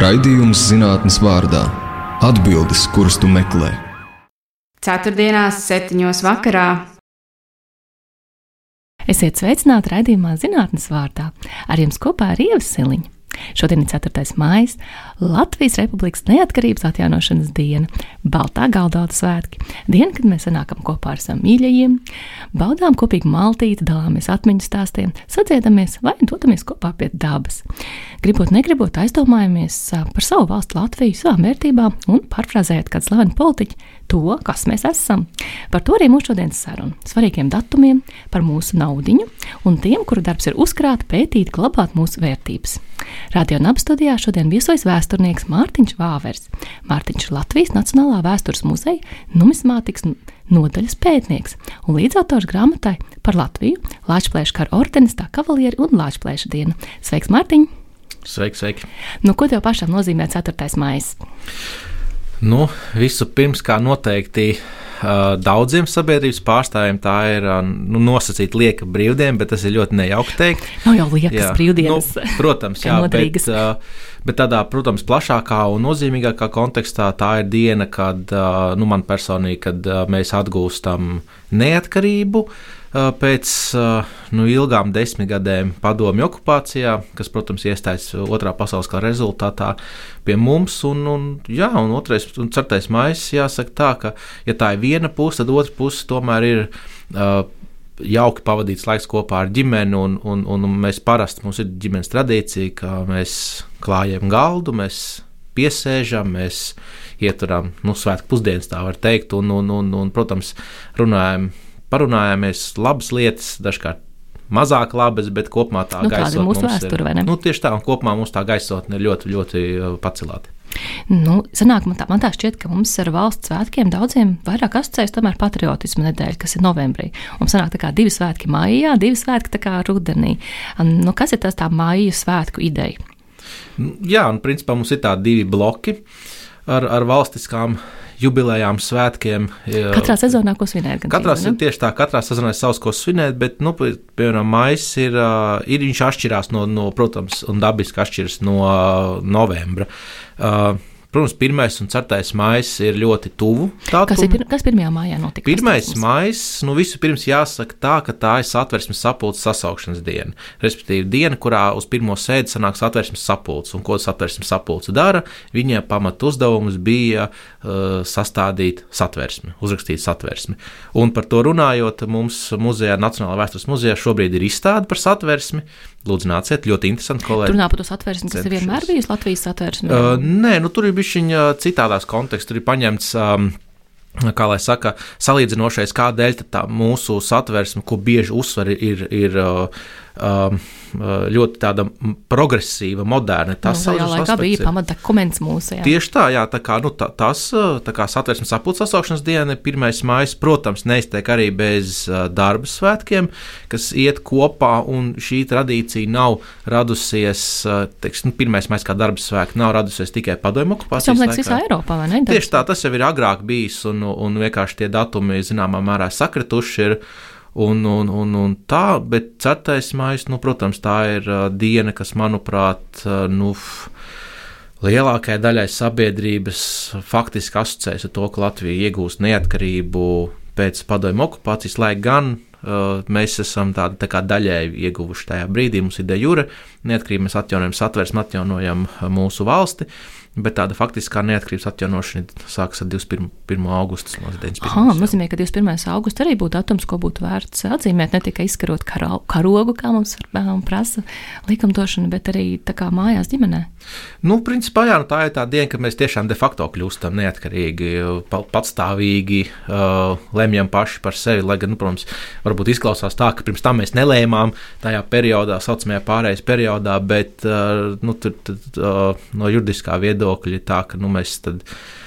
Raidījums zinātnes vārdā - atbildes, kuras tu meklē. Ceturtdienās, septiņos vakarā. Esiet sveicināti raidījumā zinātnes vārdā. Ar jums kopā ir Ieva Siliņa. Šodien ir 4. maija, Latvijas Republikas neatkarības atjaunošanas diena, Baltā galdauta svētki, diena, kad mēs sanākam kopā ar saviem mīļajiem, baudām kopīgi maltīti, dalāmies atmiņu stāstiem, sadziedamies vai dodamies kopā pie dabas. Gribot, negribot, aizdomājamies par savu valstu Latviju, savām vērtībām un pārfrāzējot kādu slavenu politiķu, to, kas mēs esam. Par to arī mūsu šodienas saruna. Svarīgiem datumiem, par mūsu naudiņu un tiem, kuru darbs ir uzkrāt, pētīt, glabāt mūsu vērtības. Radio Naba studijā šodien viesojas vēsturnieks Mārtiņš Vāvers. Mārtiņš ir Latvijas Nacionālā vēstures muzeja numismātikas nodaļas pētnieks un līdzautors grāmatai par Latviju, Latvijas kara ordenis, tā kavalieri un Latvijas diena. Sveiks, Mārtiņ! Sveiki, sveiki! Nu, ko tev pašam nozīmē 4. maija? Nu, visu pirms, kā noteikti daudziem sabiedrības pārstāvjiem, tā ir nu, nosacīta lieka brīvdiena, bet tas ir ļoti nejauki teikt. Nav jau liekas jā. brīvdienas. Nu, protams, jā, bet, uh, bet tādā, protams, plašākā un nozīmīgākā kontekstā tā ir diena, kad nu, man personīgi, kad mēs atgūstam neatkarību. Uh, pēc nu, ilgām desmitgadēm padomju okupācijā, kas, protams, iestājas otrā pasaules kara rezultātā pie mums. Un, un, jā, un otrais, un ceturtais maijs, jāsaka tā, ka, ja tā ir viena puse, tad otra puse tomēr ir. Uh, jauki pavadīts laiks kopā ar ģimeni, un, un, un mēs parasti mums ir ģimenes tradīcija, ka mēs klājam galdu, mēs piesēžam, mēs ieturam nu, svētku pusdienas, tā var teikt, un, un, un, un protams, runājam parunājāmies, labas lietas, dažkārt mazāk labas, bet kopumā tā nu, gaisotne ir mūsu vēsture, vai ne? Nu, tieši tā, un kopumā mums tā gaisotne ir ļoti, ļoti uh, pacelāta. Nu, sanāk, man, tā, man tā šķiet, ka mums ar valsts svētkiem daudziem vairāk asociējas tomēr patriotismu nedēļa, kas ir novembrī. Un sanāk, tā kā divi svētki maijā, divi svētki tā kā rudenī. Nu, kas ir tas tā maija svētku ideja? Nu, jā, un principā mums ir tādi divi bloki ar, ar valstiskām jubilejām, svētkiem. Katrā sezonā, ko svinēt? Katrā, tīvi, tieši tā, katrā sezonā ir savs, ko svinēt, bet, nu, piemēram, maijs ir, ir viņš atšķirās no, no, protams, un dabiski atšķiras no novembra. Uh, Protams, 1. un 4. maija ir ļoti tuvu. Kas, ir, kas 1. maijā notika? 1. maija, nu vispirms jāsaka tā, ka tā ir satversmes sapulces sasaukšanas diena. Respektīvi, diena, kurā uz pirmo sēdi sanāk satversmes sapulce. Un ko satversmes sapulce dara? Viņiem pamat uzdevums bija sastādīt satversmi, uzrakstīt satversmi. Un par to runājot, mums muzejā, Nacionālajā vēstures muzejā šobrīd ir izstāde par satversmi. Lūdzu, nāciet, ļoti interesanti. Kolēģi. Tur runā par to satversmi, kas ir vienmēr bijusi Latvijas satversme. Uh, nē, nu, tur ir bišķiņa citādās kontekstā, tur ir paņemts. Um, Kā lai saka, salīdzinošais, kādēļ tā mūsu satversme, ko bieži uzsver, ir, ir uh, ļoti tāda progresīva, moderna. Tas nu, laikā bija pamatdokuments mūsu. Jā. Tieši tā, jā, tā kā, nu, tā, tas, uh, tā kā satversmes sapulces sasaukšanas diena ir 1. maijs, protams, neiztiek arī bez uh, darba svētkiem, kas iet kopā, un šī tradīcija nav radusies, teiksim, nu, 1. maijs kā darba svētki nav radusies tikai padomju okupācijas laikā. Tas jau visā Eiropā, vai ne? Tieši tā, tas jau ir agrāk bijis, un, un vienkārši tie datumi zināmā mērā sakrituši ir. Un, un, un, un tā, bet 4. maija, nu, protams, tā ir uh, diena, kas, manuprāt, uh, nu, lielākajai daļai sabiedrības faktiski asociējas ar to, ka Latvija iegūst neatkarību pēc padomju okupācijas, lai gan uh, mēs esam tādi tā kā daļēji ieguvuši tajā brīdī. Mums ir de jure neatkarība, mēs atjaunojam satversmi, atjaunojam mūsu valsti. Uh, Bet tāda faktiskā neatkarības atjaunošana sākas ar 21. augustu. Tas nozīmē, ka 21. augusts arī būtu datums, ko būtu vērts atzīmēt. Ne tikai izkarot karo, karogu, kā mums prasa likumdošana, bet arī mājās ģimenē. Nu, principā, jā, nu, tā ir tā diena, kad mēs tiešām de facto kļūstam neatkarīgi, patstāvīgi, uh, lemjam paši par sevi. Lai gan, nu, protams, varbūt izklausās tā, ka pirms tam mēs nelēmām tajā periodā, saucamajā pārējais periodā, bet uh, nu, tur, tur, uh, no juridiskā viedokļa tā ka nu, mēs tad, uh,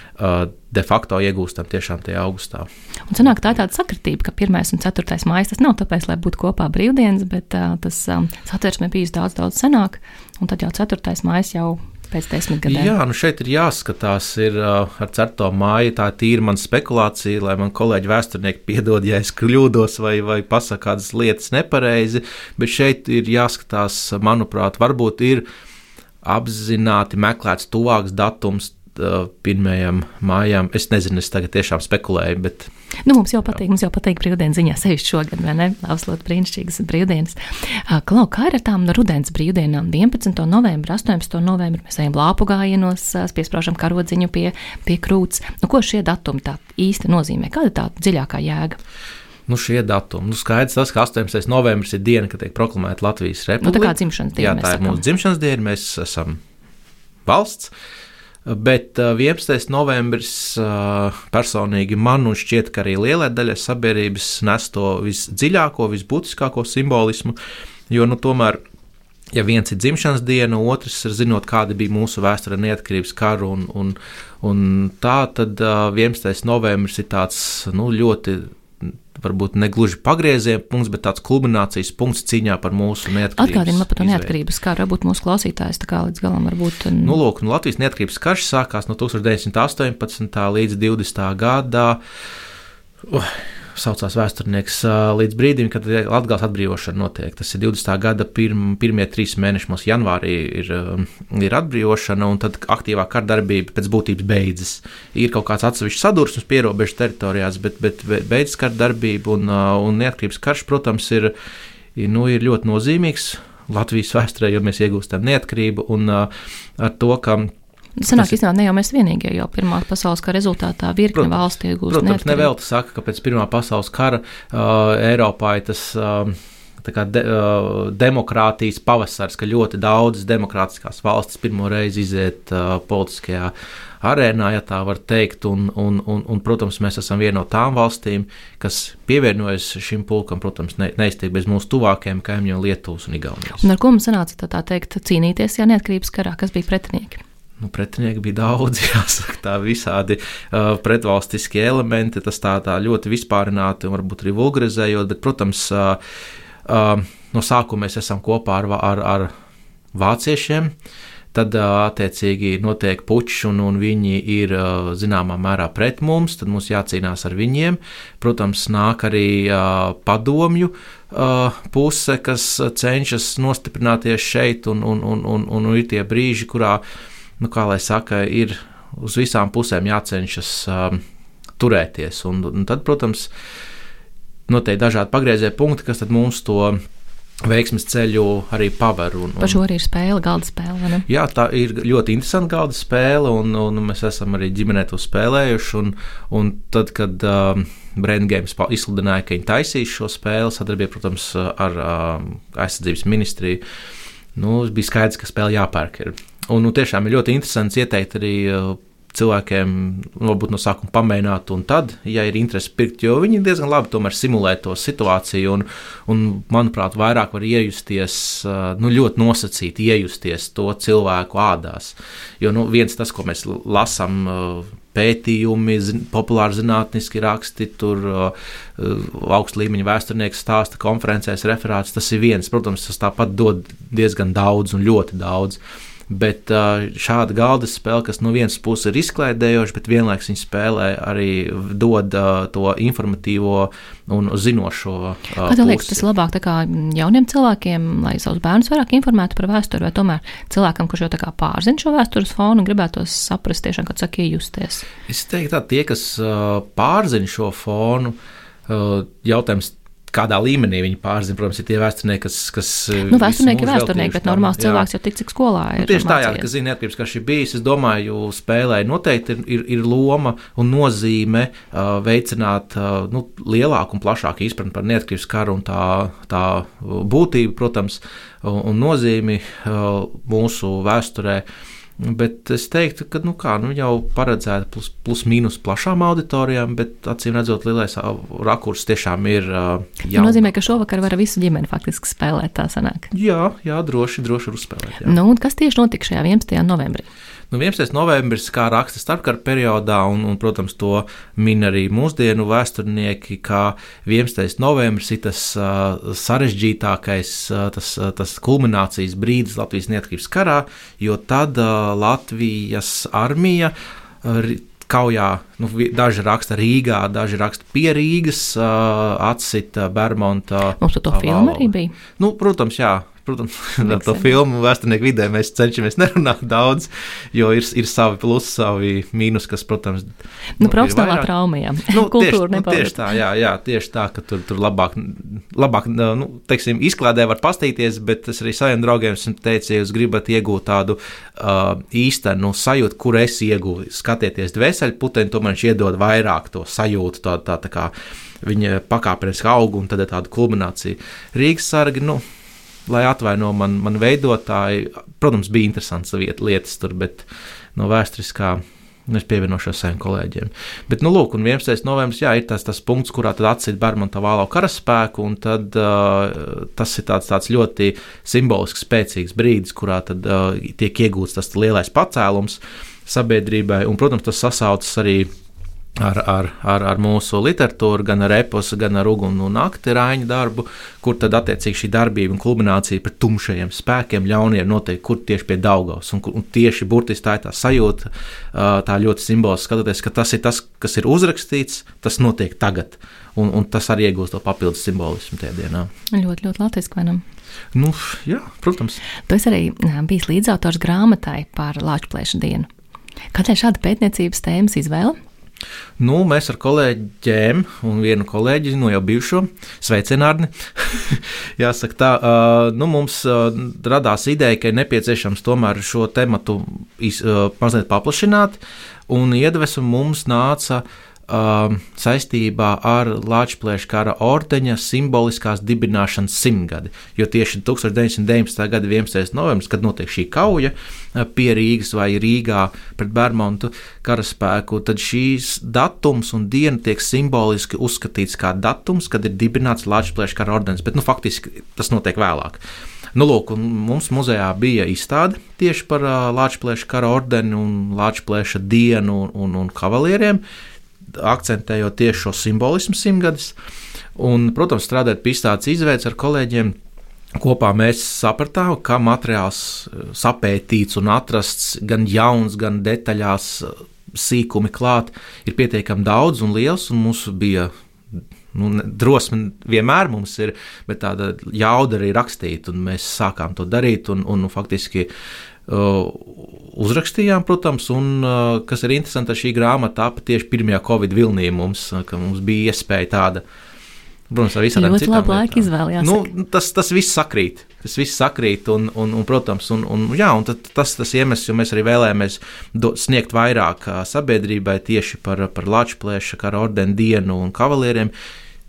de facto iegūstam tiešām tajā augustā. Un sanāk, tā ir tāda sakritība, ka 1. un 4. maija tas nav tāpēc, lai būtu kopā brīvdienas, bet uh, tas um, satversme bijis daudz, daudz senāk, un tad jau 4. maija jau. Jā, nu šeit ir jāskatās, ir uh, ar 4. māju tā tīra man spekulācija, lai man kolēģi vēsturnieki piedod, ja es kļūdos vai, vai pasaku kādas lietas nepareizi, bet šeit ir jāskatās, manuprāt, varbūt ir apzināti meklēts tuvāks datums pirmajam mājām. Es nezinu, es tagad tiešām spekulēju, bet. Nu, mums jau patīk, mums jau patīk brīvdienas ziņā, sevišķi šogad, vai ne? Apslot brīnišķīgas brīvdienas. Klau, kā ir ar tām rudens brīvdienām? 11. novembrī, 18. novembrī mēs ejam lāpu gājienos, piesprāžam karodziņu pie, pie krūts. Nu, ko šie datumi tā īsti nozīmē? Kāda tā dziļākā jēga? Nu, šie datumi. Nu, skaidrs, tas, ka 18. novembris ir diena, kad tiek proklamēta Latvijas republika. Nu, tā kā dzimšanas diena. Jā, tā ir mūsu dzimšanas diena, mēs esam valsts. Bet 11. Uh, novembris uh, personīgi man un šķiet, ka arī lielai daļai sabiedrības nes to visdziļāko, visbūtiskāko simbolismu. Jo nu, tomēr, ja viens ir dzimšanas diena, otrs ir zinot, kāda bija mūsu vēsture neatkarības kara un, un, un tā, tad 11. Uh, novembris ir tāds nu, ļoti varbūt ne gluži pagrieziena punkts, bet tāds kulminācijas punkts cīņā par mūsu neatkarību. Atgādini man par to neatkarības karu, varbūt mūsu klausītājs tā kā līdz galam varbūt. Un... Nu, lūk, nu, Latvijas neatkarības karš sākās no 1918. līdz 20. gadā. Uh, saucās vēsturnieks, līdz brīdim, kad Latvijas atbrīvošana notiek. Tas ir 20. gada pirm, pirmie trīs mēneši, mums janvārī ir, ir atbrīvošana, un tad aktīvā kardarbība pēc būtības beidzas. Ir kaut kāds atsevišķs sadursmes pierobežu teritorijās, bet, bet beidzas kardarbība un, un neatkarības karš, protams, ir, nu, ir ļoti nozīmīgs. Latvijas vēsturē, jo mēs iegūstam neatkarību un ar to, ka Senāk tas... iznāk, ne jau mēs vienīgie, jau Pirmā pasaules kara rezultātā virkne valsts iegūst. Protams, nevelti saka, ka pēc Pirmā pasaules kara uh, Eiropā ir tas. Uh, de, uh, demokrātijas pavasars, ka ļoti daudzas demokrātiskās valstis pirmo reizi iziet uh, politiskajā arēnā, ja tā var teikt. Un, un, un, un, protams, mēs esam viena no tām valstīm, kas pievienojas šim pulkam, protams, ne, neiztiek bez mūsu tuvākajiem kaimiņiem, Lietuvas un Igaunijas. Un ar ko mums sanāca tā, tā teikt cīnīties, ja neatkarības karā, kas bija pretinieki? Nu, pretinieki bija daudz, jāsaka, tā visādi uh, pretvalstiskie elementi. Tas tā, tā ļoti vispārināti un varbūt arī vulgarizējot, bet, protams, uh, uh, no sākuma mēs esam kopā ar, ar, ar vāciešiem. Tad, uh, attiecīgi, notiek puķis, un, un viņi ir uh, zināmā mērā pret mums. Tad mums jācīnās ar viņiem. Protams, nāk arī uh, padomju uh, puse, kas cenšas nostiprināties šeit, un, un, un, un, un ir tie brīži, kurā uh, nu, kā lai saka, ir uz visām pusēm jācenšas um, turēties. Un, un tad, protams, noteikti dažādi pagriezie punkti, kas mums to veiksmes ceļu arī paver. Un, un, Par šo arī ir spēle, galda spēle. Jā, tā ir ļoti interesanta galda spēle, un, un mēs esam arī ģimenē to spēlējuši. Un, un tad, kad um, Brain Games izsludināja, ka viņi taisīs šo spēli, sadarbībā, protams, ar um, aizsardzības ministriju, nu, bija skaidrs, ka spēle jāpērk. Ir. Un nu, tiešām ir ļoti interesants ieteikt arī uh, cilvēkiem, varbūt no sākuma pamēģināt, un tad, ja ir interese pirkt, jo viņi diezgan labi simulē to situāciju, un, un manuprāt, vairāk var iejusties, uh, nu, ļoti nosacīti iejusties to cilvēku ādās. Jo nu, viens tas, ko mēs lasām. Uh, pētījumi, populāri zinātniski raksti, tur augsta līmeņa vēsturnieks stāsta konferencēs, referāts. Tas ir viens, protams, tas tāpat dod diezgan daudz un ļoti daudz. Bet šāda galda spēle, kas no vienas puses ir izklaidējoša, bet vienlaikus viņa spēlē arī dod to informatīvo un zinošo. Kā tev liekas, tas labāk jauniem cilvēkiem, lai savus bērnus vairāk informētu par vēsturi, vai tomēr cilvēkam, kurš jau pārzina šo vēstures fonu un gribētos saprast, tiešām, kad saka, iejusties? Es teiktu, ka tie, kas pārzina šo fonu, jautājums kādā līmenī viņi pārzina. Protams, ir tie vēsturnieki, kas. kas eh, nu, vēsturnieki ir vēsturnieki, bet normāls jā. cilvēks jau tik cik skolā ir. Nu, tieši tā, jā, kas zina, neatkarības, kas ir bijis. Es domāju, spēlē noteikti ir, ir, ir loma un nozīme uh, veicināt uh, nu, lielāku un plašāku izpratni par neatkarības karu un tā, tā būtību, protams, un, un nozīmi uh, mūsu vēsturē. Uh, Bet es teiktu, ka nu kā, nu jau paredzēta plus, plus mīnus plašām auditorijām, bet acīm redzot, lielais rakurs tiešām ir. Uh, tas nozīmē, ka šovakar var visu ģimeni faktiski spēlēt. Tā sanāk. Jā, jā droši, droši uzspēlēt. Jā. Nu, kas tieši notika šajā 11. novembrī? Nu, 11. novembris, kā raksta starpkara periodā, un, un, protams, to min arī mūsdienu vēsturnieki, kā 11. novembris ir tas uh, sarežģītākais, uh, tas, uh, tas kulminācijas brīdis Latvijas neatkarības karā, jo tad uh, Latvijas armija. Uh, kaujā, nu, daži raksta Rīgā, daži raksta pie Rīgas, uh, atsita Bermuda. Mums to filmu arī bija. Nu, protams, jā, protams, par to filmu vēsturnieku vidē mēs cenšamies nerunāt daudz, jo ir, ir savi plusi, savi mīnus, kas, protams, nu, nu, profesionālā trauma, jā. Nu, Kultūra tieši, nu, tieši tā, jā, jā, tieši tā, ka tur, tur labāk, labāk nu, teiksim, izklādē var pastīties, bet es arī saviem draugiem esmu teicis, ja jūs gribat iegūt tādu uh, īstenu sajūtu, kur es iegūstu, skatieties dvēseļputeni, tomēr viņš iedod vairāk to sajūtu, tā, tā, tā kā viņa pakāpeniski aug un tad ir tāda kulminācija. Rīgas sargi, nu, lai atvaino man, man veidotāji, protams, bija interesants lietas tur, bet no vēsturiskā. Nu, es pievienošos saviem kolēģiem. Bet, nu, lūk, un 11. novembris, jā, ir tas, tas punkts, kurā tad atcīt Bermuda vālo karaspēku, un tad uh, tas ir tāds, tāds ļoti simbolisks, spēcīgs brīdis, kurā tad uh, tiek iegūts tas lielais pacēlums sabiedrībai, un, protams, tas sasaucas arī ar, ar, ar, ar mūsu literatūru, gan ar eposu, gan ar uguni un nakti rāņu darbu, kur tad attiecīgi šī darbība un kulminācija pret tumšajiem spēkiem, ļauniem notiek, kur tieši pie Daugavas. Un, un tieši burtiski tā ir tā sajūta, tā ļoti simboliski skatoties, ka tas ir tas, kas ir uzrakstīts, tas notiek tagad. Un, un tas arī iegūst to papildus simbolismu tajā dienā. Ļoti, ļoti latviešu ne? Nu, jā, protams. Tu arī bijis līdzautors grāmatai par Latvijas dienu. Kādēļ šāda pētniecības tēmas izvēle? Nu, mēs ar kolēģiem un vienu kolēģi, nu jau bijušo, sveicinārni, jāsaka tā, nu, mums radās ideja, ka ir nepieciešams tomēr šo tematu iz, mazliet paplašināt, un iedvesmu mums nāca uh, uh, saistībā ar Latvijas kara ordeņa simboliskās dibināšanas simtgadi. Jo tieši 1919. gada 11. novembris, kad notiek šī kauja pie Rīgas vai Rīgā pret Bermudu karaspēku, tad šīs datums un diena tiek simboliski uzskatīts kā datums, kad ir dibināts Latvijas kara ordenis, bet nu, faktiski tas notiek vēlāk. Nu, lūk, mums muzejā bija izstāde tieši par uh, Latvijas kara ordeni un Latvijas dienu un, un, un kavalieriem. Uh, akcentējot tieši šo simbolismu simtgadus. Un, protams, strādājot pie izstādes izveids ar kolēģiem, Kopā mēs sapratām, ka materiāls eh, sapētīts un atrasts gan jauns, gan detaļās eh, sīkumi klāt ir pietiekami daudz un liels, un mums bija nu, drosme vienmēr mums ir, bet tāda jauda arī rakstīt, un mēs sākām to darīt, un, un, un faktiski uzrakstījām, protams, un uh, kas ir interesanti, šī grāmata tāpa tieši pirmajā Covid vilnī mums, uh, ka mums bija iespēja tāda. Protams, ar visām tādām lietām. Laika izvēle, nu, tas, tas viss sakrīt. Tas viss sakrīt, un, un, un protams, un, un, jā, un tas ir iemesls, jo mēs arī vēlējāmies do, sniegt vairāk sabiedrībai tieši par, par Latvijas kara ordeni dienu un kavalieriem.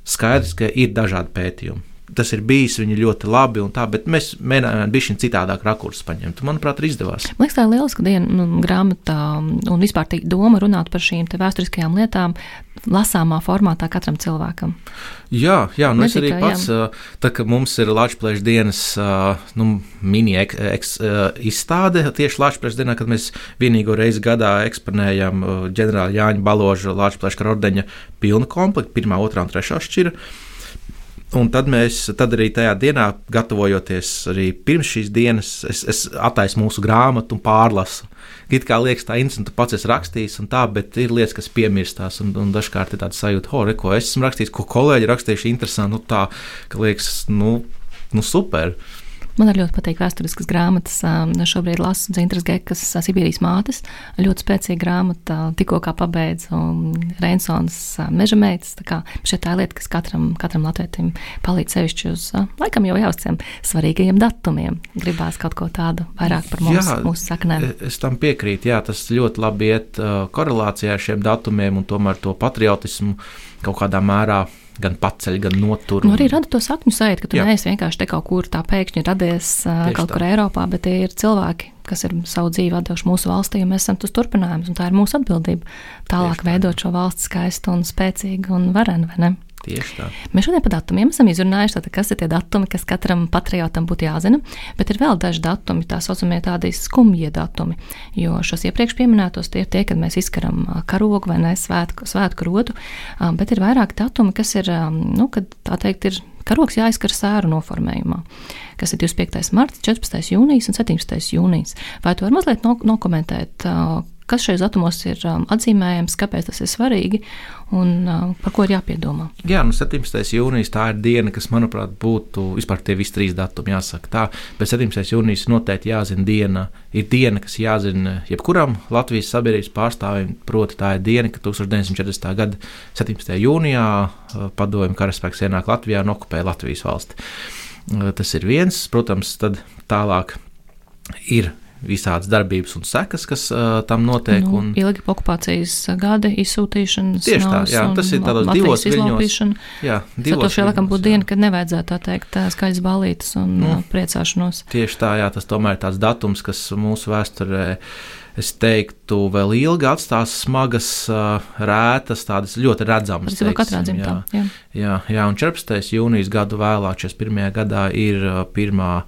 Skaidrs, ka ir dažādi pētījumi tas ir bijis, viņi ļoti labi un tā, bet mēs mēģinājām bišķiņ citādāk rakursu paņemt. Manuprāt, arī izdevās. Man liekas, tā ir lieliska diena nu, grāmatā un vispār tā doma runāt par šīm vēsturiskajām lietām lasāmā formātā katram cilvēkam. Jā, jā nu es arī pats, jā. tā kā mums ir Latvijas dienas nu, mini ek, eks, izstāde tieši Latvijas dienā, kad mēs vienīgo reizi gadā eksponējam ģenerāla Jāņa Baloža Latvijas karordeņa pilnu komplektu, pirmā, otrā un trešā šķira. Un tad mēs, tad arī tajā dienā, gatavojoties arī pirms šīs dienas, es, es attaisu mūsu grāmatu un pārlasu. It kā liekas, tā interesanti, tu pats esi rakstījis, un tā, bet ir lietas, kas piemirstās, un, un dažkārt ir tāds sajūta, oh, re, ko es esmu rakstījis, ko kolēģi rakstījuši, interesanti, nu tā, ka liekas, nu, nu super. Man arī ļoti patīk vēsturiskas grāmatas. Šobrīd lasu Dzintras Gekas Sibīrijas mātes. Ļoti spēcīga grāmata, tikko kā pabeidzu Reinsons meža meitas. Tā, šeit tā lieta, kas katram, katram latvietim palīdz sevišķi uz, laikam jau jāuzciem svarīgajiem datumiem. Gribās kaut ko tādu vairāk par mums, jā, mūsu saknēm. E, es tam piekrītu, jā, tas ļoti labi iet korelācijā ar šiem datumiem un tomēr to patriotismu kaut kādā mērā gan paceļ, gan notur. Nu, arī rada to sakņu sajūtu, ka tu Jā. neesi vienkārši te kaut kur tā pēkšņi radies Tieši kaut tā. kur Eiropā, bet tie ir cilvēki, kas ir savu dzīvi devuši mūsu valstī, un mēs esam tas turpinājums, un tā ir mūsu atbildība tālāk Tieši veidot tā. šo valsts skaistu un spēcīgu un varenu, vai ne? Tieši tā. Mēs šodien par datumiem esam izrunājuši, tātad, kas ir tie datumi, kas katram patriotam būtu jāzina, bet ir vēl daži datumi, tā saucamie tādi skumjie datumi. Jo šos iepriekš pieminētos tie ir tie, kad mēs izkaram karogu vai ne svētku, svētku rotu, bet ir vairāk datumi, kas ir, nu, kad tā teikt, ir Karoks jāizskar sēru noformējumā, kas ir 25. marts, 14. jūnijas un 17. jūnijas. Vai tu vari mazliet no, nokomentēt, kas šajos datumos ir um, atzīmējams, kāpēc tas ir svarīgi un uh, par ko ir jāpiedomā. Jā, nu 17. jūnijas tā ir diena, kas, manuprāt, būtu vispār tie visi trīs datumi, jāsaka tā. Bet 17. jūnijas noteikti jāzina diena, ir diena, kas jāzina jebkuram Latvijas sabiedrības pārstāvim, proti tā ir diena, ka 1940. gada 17. jūnijā uh, padomju karaspēks ienāk Latvijā un okupē Latvijas valsti. Uh, tas ir viens, protams, tad tālāk ir visādas darbības un sekas, kas uh, tam notiek. Nu, un... Ilgi okupācijas gadi, izsūtīšanas. Tieši tā, jā, tas ir tādos divos viļņos. Jā, divos. Šī laikam būtu diena, kad nevajadzētu tā teikt skaļas balītas un nu, priecāšanos. Tieši tā, jā, tas tomēr ir tāds datums, kas mūsu vēsturē. Es teiktu, vēl ilgi atstās smagas, rētas, tādas ļoti redzamas. Tas ir katrā dzimtā. Jā, jā. Jā, jā, un 14. jūnijas gadu vēlāk, 41. gadā, ir pirmā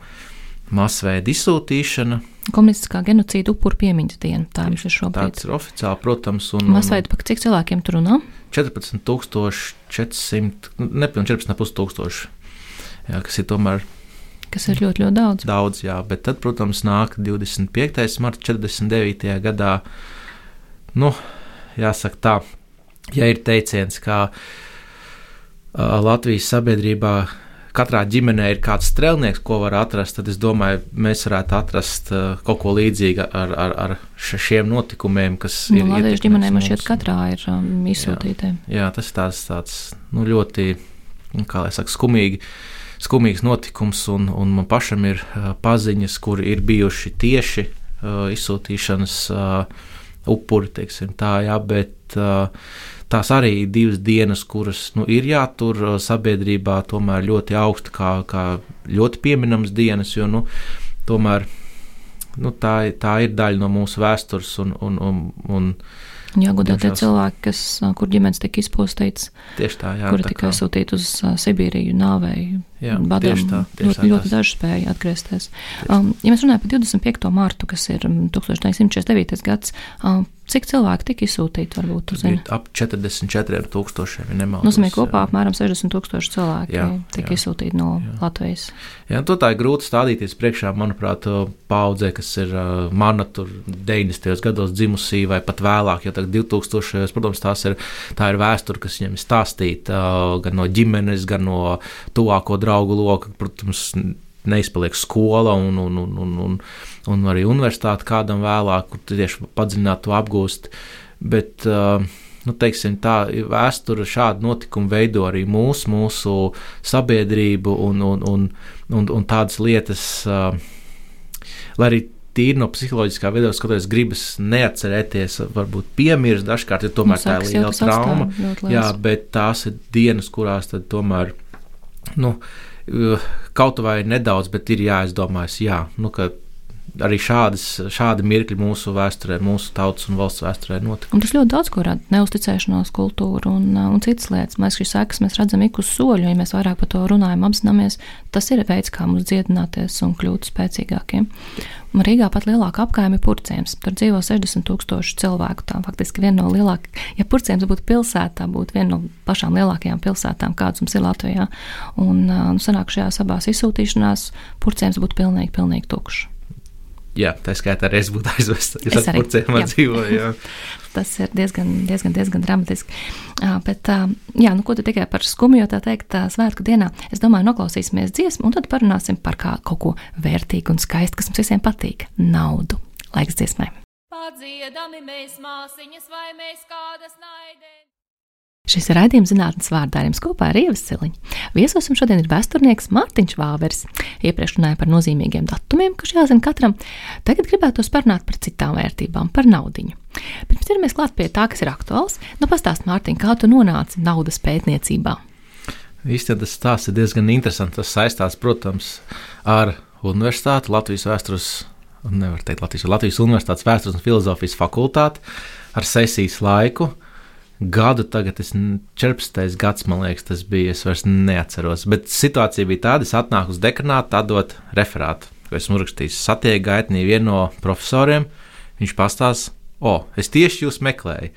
masveida izsūtīšana. Komunistiskā genocīda upuru piemiņas diena. Tā mums ir šobrīd. Tas ir oficiāli, protams. Un, Masveida, par cik cilvēkiem tur runā? 14,400, nu, nepilnīgi 14,500. Jā, kas ir tomēr. Kas ir ļoti, ļoti daudz. Daudz, jā, bet tad, protams, nāk 25. marta 49. gadā. Nu, jāsaka tā, ja ir teiciens, ka uh, Latvijas sabiedrībā katrā ģimenē ir kāds strēlnieks, ko var atrast, tad es domāju, mēs varētu atrast uh, kaut ko līdzīgu ar, ar, ar šiem notikumiem, kas nu, ir. Latviešu ģimenē man šķiet, katrā ir um, izsūtītēm. Jā, jā, tas ir tāds, tāds nu, ļoti, kā lai saka, skumīgi. Skumīgs notikums, un, un man pašam ir uh, paziņas, kur ir bijuši tieši uh, izsūtīšanas uh, upuri, teiksim, tā, jā, bet uh, tās arī divas dienas, kuras nu, ir jātur uh, sabiedrībā tomēr ļoti augstu, kā, kā ļoti pieminams dienas, jo nu, tomēr nu, tā, tā ir daļa no mūsu vēstures un, un, un, un Jāgodā tie cilvēki, kas, kur ģimenes tika izpostīts, tieši tā, jā, kuri tika sūtīti uz Sibīriju, nāvēju, badām. Tā, ļoti, tā, ļoti daži spēja atgriezties. Um, ja mēs runājam par 25. mārtu, kas ir 1949. Um, gads, um, Cik cilvēki tika izsūtīti? Varbūt, ap 44 tūkstošiem. Nozīmē, kopā apmēram 60 tūkstoši cilvēki jā, tika jā, izsūtīti no jā. Latvijas. Jā, to tā ir grūti stādīties priekšā, manuprāt, paudzē, kas ir mana tur 90. gados dzimusī vai pat vēlāk, jo tagad 2000. protams, tās ir, tā ir vēsture, kas viņiem ir stāstīta gan no ģimenes, gan no tuvāko draugu loka, protams, neizpaliek skola un, un, un, un, un, un arī universitāte kādam vēlāk, kur tieši padziļināt to apgūst. Bet, uh, nu, teiksim, tā vēsture, šādi notikumi veido arī mūsu, mūsu sabiedrību un, un, un, un, un tādas lietas, uh, lai arī tīri no psiholoģiskā viedokļa skatoties, gribas neatcerēties, varbūt piemirst dažkārt, jo tomēr tā ir liela trauma. Jā, bet tās ir dienas, kurās tad tomēr. Nu, kaut vai nedaudz, bet ir jāizdomājas, jā, nu, ka arī šādas, šādi mirkļi mūsu vēsturē, mūsu tautas un valsts vēsturē notika. Un tas ļoti daudz ko rada - neusticēšanās kultūra un, un citas lietas. Mēs šīs sekas mēs redzam ik uz soļu, ja mēs vairāk par to runājam, apzināmies, tas ir veids, kā mums dziedināties un kļūt spēcīgākiem. Un Rīgā pat lielāka apgājuma ir purcēns. Tur dzīvo 60 tūkstoši cilvēku. Tā faktiski viena no lielākajām, ja purcēns būtu pilsētā, būtu viena no pašām lielākajām pilsētām, kādas mums ir Latvijā. Un, nu, sanāk, šajās abās izsūtīšanās purcēns būtu pilnīgi, pilnīgi tukšs. Jā, tā skaitā arī es būtu aizvests. Jūs ar purcēm dzīvoju. Tas ir diezgan, diezgan, diezgan dramatiski. Uh, bet, uh, jā, nu, ko tu tikai par skumju, tā teikt, uh, svētku dienā, es domāju, noklausīsimies dziesmu, un tad parunāsim par kā, kaut ko vērtīgu un skaistu, kas mums visiem patīk - naudu. Laiks dziesmai. Padziedami mēs māsiņas vai mēs kādas naidē. Šis ir raidījums zinātnes vārdā ar jums kopā ar Ievas Celiņu. Viesosim šodien ir vēsturnieks Mārtiņš Vāveris. Iepriekš runāja par nozīmīgiem datumiem, kas jāzina katram. Tagad gribētu parunāt par citām vērtībām, par naudiņu. Pirms ķeramies klāt pie tā, kas ir aktuāls, nu pastāst Mārtiņ, kā tu nonāci naudas pētniecībā. Īstenībā tas stāsts ir diezgan interesants. Tas saistās, protams, ar Universitāti, Latvijas vēstures, nevar teikt Latvijas, Latvijas Universitātes vēstures un filozofijas fakultāti, ar sesijas laiku gadu, tagad es 14. gads, man liekas, tas bija. Es vairs neatceros. Bet situācija bija tāda, es atnāku uz dekanātu, atdot referātu, ko esmu rakstījis. Satieku gaitnī vienu no profesoriem. Viņš pastāsta, o, es tieši jūs meklēju.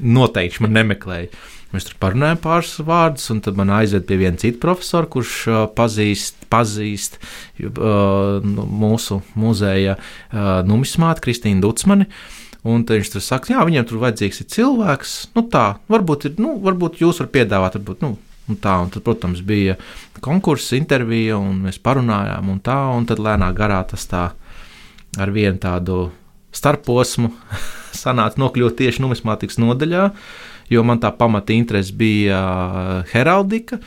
Noteikti man nemeklēja. Mēs tur parunājam pāris vārdus, un tad man aizved pie viena cita profesora, kurš uh, pazīst, pazīst uh, mūsu muzeja uh, numismātu Kristīnu Dutsmani. Un viņš tur saka, jā, viņiem tur vajadzīgs ir cilvēks. Nu, tā, varbūt, ir, nu, varbūt jūs varat piedāvāt, varbūt, nu, un tā. Un tad, protams, bija konkurss, intervija, un mēs parunājām, un tā, un tad lēnā garā tas tā ar vienu tādu starposmu sanāca nokļūt tieši numismātikas nodaļā. Jo man tā pamata interese bija heraldika.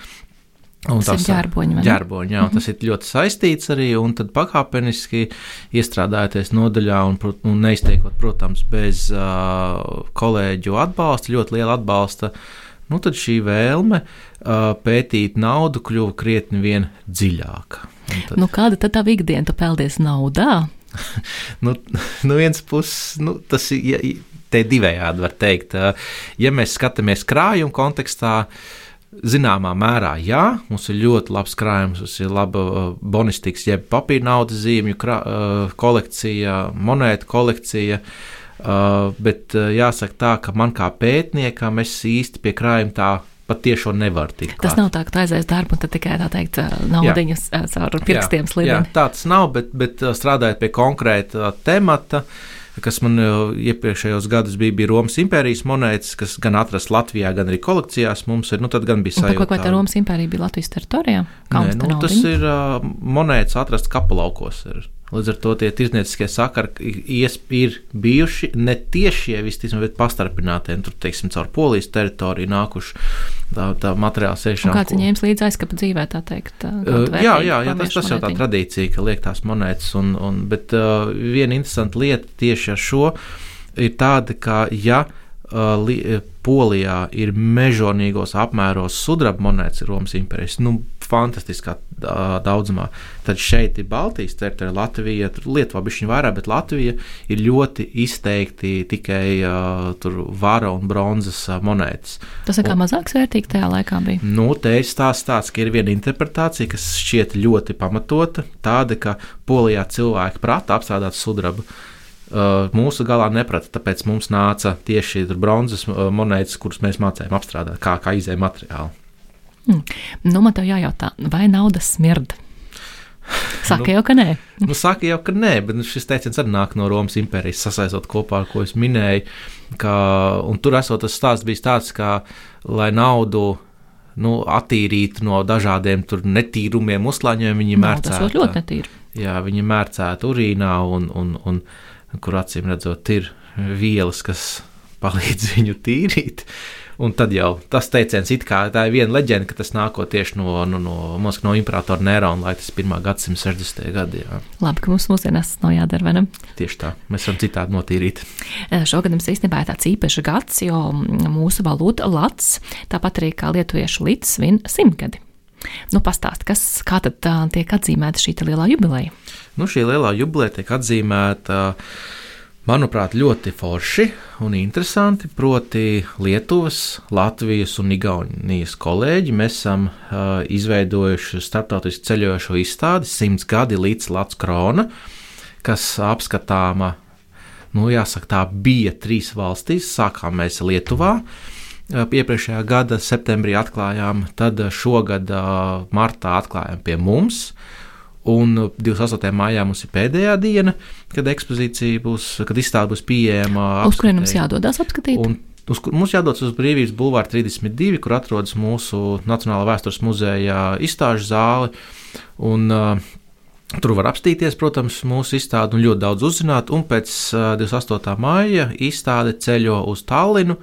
Un tas, ir ģērboņi. ģērboņi jā, mm -hmm. Tas ir ļoti saistīts arī, un tad pakāpeniski iestrādājoties nodaļā un, un neizteikot, protams, bez uh, kolēģu atbalsta, ļoti liela atbalsta, nu tad šī vēlme uh, pētīt naudu kļuva krietni vien dziļāka. Tad... Nu, kāda tad tā ikdiena, tu peldies naudā? nu, nu viens puses, nu, tas ir, ja, te divējādi var teikt. Ja mēs skatāmies krājuma kontekstā, Zināmā mērā, jā, mums ir ļoti labs krājums, mums ir laba bonistikas, jeb papīra naudas zīmju kolekcija, monētu kolekcija. Bet jāsaka tā, ka man kā pētniekam es īsti pie krājuma tā patiešām nevar tikt. Tas nav tā, ka tu aizies darbu un tad tikai tā teikt, naudiņas caur pirkstiem slidini. Jā, tā tas nav, bet, bet strādājot pie konkrēta temata. Uh, kas man iepriekšējos gados bija, bija Romas impērijas monētas, kas gan atrastas Latvijā, gan arī kolekcijās. Mums ir, nu, tad gan bija sajūta. Vai tā Romas impērija bija Latvijas teritorijā? Nē, nu, tas ir monētas atrastas kapelaukos. Ir. Līdz ar to tie tirdznieciskie sakari ir bijuši ne tiešie, visticamāk, bet pastarpinātie. Tur, teiksim, caur polijas teritoriju nākuši tā, tā materiāla sēšana. Kāds ko... ņēmis līdzi aizskapa dzīvē, tā teikt? Uh, jā, jā, jā tas, tas jau tā tradīcija, ka liek tās monētas. Un, un, bet uh, viena interesanta lieta tieši ar šo ir tāda, ka ja Polijā ir mežonīgos apmēros sudraba monētas Romas impērijas. Nu, fantastiskā daudzumā. Tad šeit ir Baltijas teritorija, Latvija, Lietuva bišķiņa vairāk, bet Latvija ir ļoti izteikti tikai uh, vara un bronzas uh, monētas. Tas kā mazāk vērtīgi tajā laikā bija? Nu, te ir stāsts tāds, ka ir viena interpretācija, kas šķiet ļoti pamatota, tāda, ka Polijā cilvēki prata apstrādāt sudrabu. Uh, mūsu galā neprata, tāpēc mums nāca tieši bronzas monētas, kuras mēs mācījām apstrādāt, kā, kā izēja materiālu. Hmm. Nu, man te jājautā, vai nauda smirda? Saka nu, jau, ka nē. nu, saka jau, ka nē, bet šis teiciens arī nāk no Romas impērijas, sasaistot kopā ar ko es minēju. Ka, tur esot tas stāsts bijis tāds, ka, lai naudu nu, attīrītu no dažādiem netīrumiem, uzklāņiem, viņi mērcētu. Tas ļoti netīri. Jā, viņi mērcētu urīnā, un, un, un, un kur acīm redzot, ir vielas, kas palīdz viņu tīrīt. Un tad jau tas teiciens, kā tā ir viena leģenda, ka tas nākot tieši no, no, no, Mosk, no imperatora Nerona, lai tas ir 1. gadsimta 60. gadi. Jā. Labi, ka mums mūsdienās tas nav jādara, vai ne? Tieši tā, mēs varam citādi notīrīt. Šogad mums īstenībā ir tāds īpašs gads, jo mūsu valūta lats, tāpat arī kā lietuviešu līdz svin simtgadi. Nu, pastāst, kas, kā tad tiek atzīmēta šī lielā jubileja? Nu, šī lielā jubileja tiek atzīmēta. Manuprāt, ļoti forši un interesanti. Proti, Lietuvas, Latvijas un Igaunijas kolēģi mēs esam uh, izveidojuši starptautisku ceļojošo izstādi simts gadi līdz Latvijas krona, kas apskatāma. Nu, jāsaka, tā bija trīs valstīs. Sākām mēs Lietuvā, iepriekšējā gada septembrī atklājām, tad šogad martā atklājām pie mums. Un 28. maijā mums ir pēdējā diena, kad ekspozīcija būs, kad izstāde būs pieejama. Uz kurien mums jādodas apskatīt? Un uz, mums jādodas uz Brīvības Bulvāra 32, kur atrodas mūsu Nacionālā vēstures muzeja izstāžu zāle. Un, uh, Tur var apstīties, protams, mūsu izstādi un ļoti daudz uzzināt. Un pēc uh, 28. maija izstāde ceļo uz Tallinu.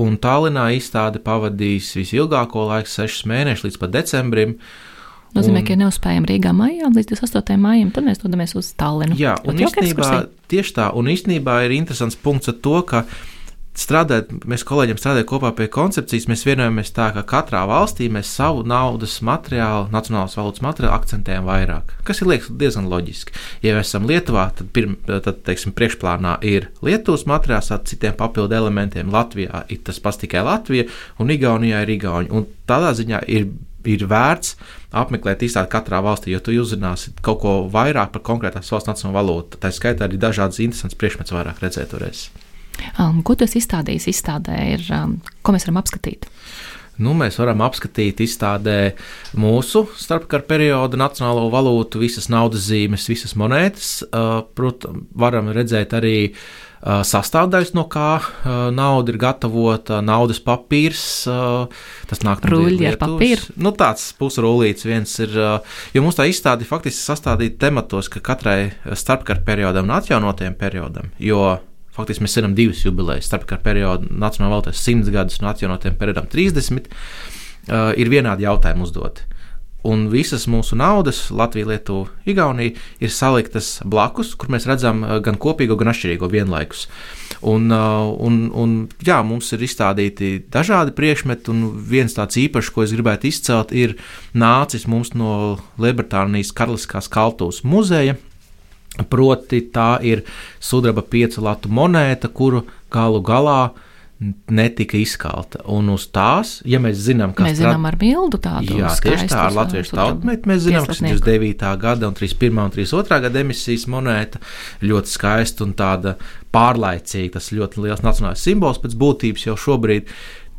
Un Tallinā izstāde pavadīs visilgāko laiku, 6 mēnešus līdz pat decembrim. Uh, Nozīmē, un, ka ja neuzspējam Rīgā maijā līdz 28. maijam, tad mēs dodamies uz Tallinu. Jā, un īstenībā tieši tā, un īstenībā ir interesants punkts ar to, ka strādājot, mēs kolēģiem strādājot kopā pie koncepcijas, mēs vienojamies tā, ka katrā valstī mēs savu naudas materiālu, nacionālās valūtas materiālu akcentējam vairāk. Kas ir liekas diezgan loģiski. Ja mēs esam Lietuvā, tad, pirm, tad teiksim, priekšplānā ir Lietuvas materiāls ar citiem papildu elementiem. Latvijā ir tas pats tikai Latvija, un Igaunijā ir Igauni. Un tādā ziņā ir ir vērts apmeklēt īstenībā katrā valstī, jo tu uzzināsi kaut ko vairāk par konkrētās valsts nacionālo valūtu. Tā skaitā arī dažādas interesantas priekšmetus vairāk redzēt varēs. Um, ko tu esi izstādījis? Izstādē ir, um, ko mēs varam apskatīt? Nu, mēs varam apskatīt izstādē mūsu starpkara perioda nacionālo valūtu, visas naudas zīmes, visas monētas. Uh, Protams, varam redzēt arī uh, sastāvdaļas, no kā uh, nauda ir gatavota, naudas papīrs. Tas nāk no Rūļi ar papīru. Nu, tāds pusrullīts viens ir, jo mums tā izstāde faktiski sastādīta tematos, ka katrai starpkara periodam un atjaunotajam periodam, jo Faktiski mēs svinam divas jubilejas, starpkara periodu nacionālā valūtā 100 gadus un atjaunotiem periodam 30. Uh, ir vienādi jautājumi uzdoti. Un visas mūsu naudas, Latvija, Lietuva, Igaunija, ir saliktas blakus, kur mēs redzam uh, gan kopīgo, gan atšķirīgo vienlaikus. Un, uh, un, un, jā, mums ir izstādīti dažādi priekšmeti, un viens tāds īpašs, ko es gribētu izcelt, ir nācis mums no Lielbritānijas Karaliskās Kaltūras muzeja Proti, tā ir sudraba piecu latu monēta, kuru galu galā netika izkalta. Un uz tās, ja mēs zinām, kas mēs zinām ar bildu tādu jā, tieši tā, ar latviešu tautmeti, mēs zinām, ka 29. gada un 31. un 32. gada emisijas monēta ļoti skaista un tāda pārlaicīga. Tas ļoti liels nacionālais simbols pēc būtības jau šobrīd.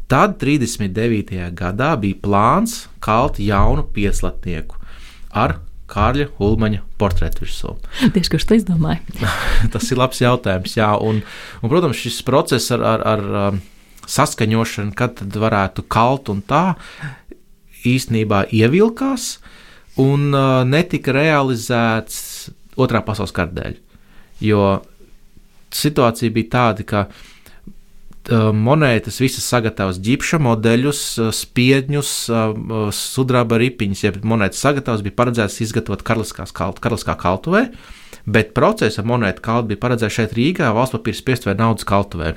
Tad 39. gadā bija plāns kalt jaunu pieclatnieku ar Kārļa Ulmaņa portretu virsū. Tieši kurš to izdomāja? Tas ir labs jautājums. Jā, un, un, protams, šis process ar, ar, ar um, saskaņošanu, kad tad varētu kalt un tā, īstenībā ievilkās un uh, netika realizēts otrā pasaules kara dēļ. Jo situācija bija tāda, ka monētas visas sagatavas ģipša modeļus, uh, spiedņus, uh, sudraba ripiņus, ja monētas sagatavas bija paredzētas izgatavot kalt, karaliskā kaltuvē, bet procesa monētu kaltu bija paredzēts šeit Rīgā, valsts papīra spiest vai naudas kaltuvē.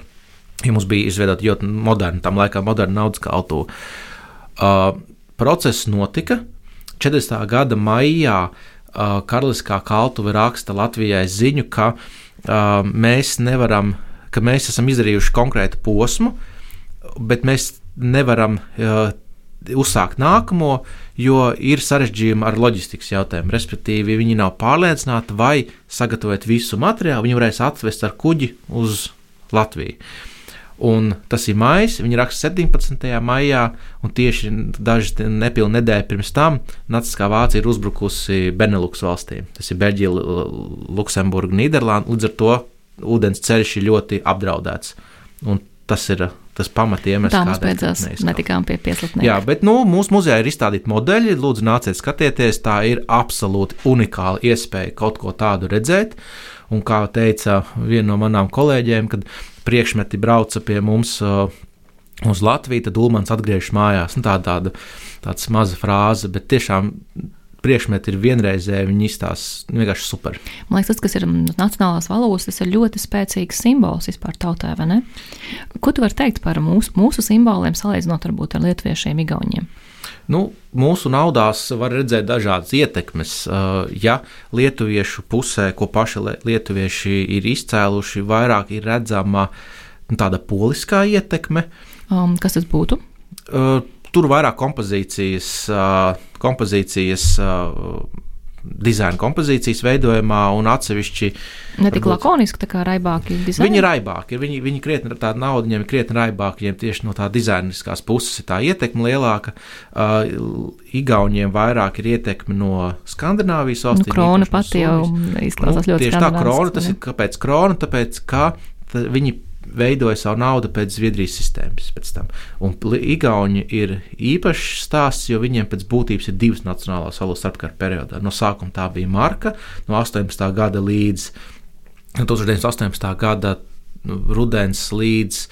Ja mums bija izveidota ļoti moderna, tam laikam moderna naudas kaltuve. Uh, process notika 40. gada maijā. Uh, Karaliskā kaltuve raksta Latvijai ziņu, ka uh, mēs nevaram uh, ka mēs esam izdarījuši konkrētu posmu, bet mēs nevaram uh, uzsākt nākamo, jo ir sarežģījumi ar loģistikas jautājumu. Respektīvi, viņi nav pārliecināti, vai sagatavot visu materiālu, viņi varēs atvest ar kuģi uz Latviju. Un tas ir maijs, viņi raksta 17. maijā, un tieši dažas nepilnas nedēļas pirms tam Naciskā Vācija ir uzbrukusi Benelux valstīm. Tas ir Beļģija, Luksemburga, Nīderlanda. Līdz ar to ūdens ceļš ir ļoti apdraudēts. Un tas ir tas pamatiemesls, kāpēc mums beidzās. Netikām pie pieslapniekiem. Jā, bet nu, mūsu muzejā ir izstādīti modeļi. Lūdzu, nāciet skatieties. Tā ir absolūti unikāla iespēja kaut ko tādu redzēt. Un kā teica viena no manām kolēģiem, kad priekšmeti brauca pie mums. Uh, Uz Latviju tad Ulmans atgriežas mājās. Nu, tā tāda, tāda maza frāze, bet tiešām priekšmeti ir vienreizēji, viņi izstāsta vienkārši super. Man liekas, tas, kas ir nacionālās valūtas, tas ir ļoti spēcīgs simbols vispār tautē, vai ne? Ko tu vari teikt par mūsu, mūsu simboliem, salīdzinot varbūt ar lietuviešiem, igauniem? Nu, mūsu naudās var redzēt dažādas ietekmes. Uh, ja lietuviešu pusē, ko paši lietuvieši ir izcēluši, vairāk ir redzama nu, tāda poliskā ietekme. Um, kas tas būtu? Uh, tur vairāk kompozīcijas, kompozīcijas dizaina kompozīcijas veidojumā un atsevišķi. Ne tik varbūt, lakoniski, tā kā raibāki. Dizaini. Viņi ir raibāki, viņi, viņi krietni tāda nauda, viņiem ir krietni raibāki, viņiem tieši no tā dizainiskās puses ir tā ietekme lielāka. Uh, Igauniem vairāk ir ietekme no Skandināvijas valstīm. Nu, krona pati jau izklausās nu, ļoti tieši tā. Krona, tas ir kāpēc krona, tāpēc, ka viņi veidoja savu naudu pēc Zviedrijas sistēmas. Un Igauni ir īpašs stāsts, jo viņiem pēc būtības ir divas nacionālās valūtas starpkara periodā. No sākuma tā bija marka, no 18. gada līdz 1918. gada nu, rudens līdz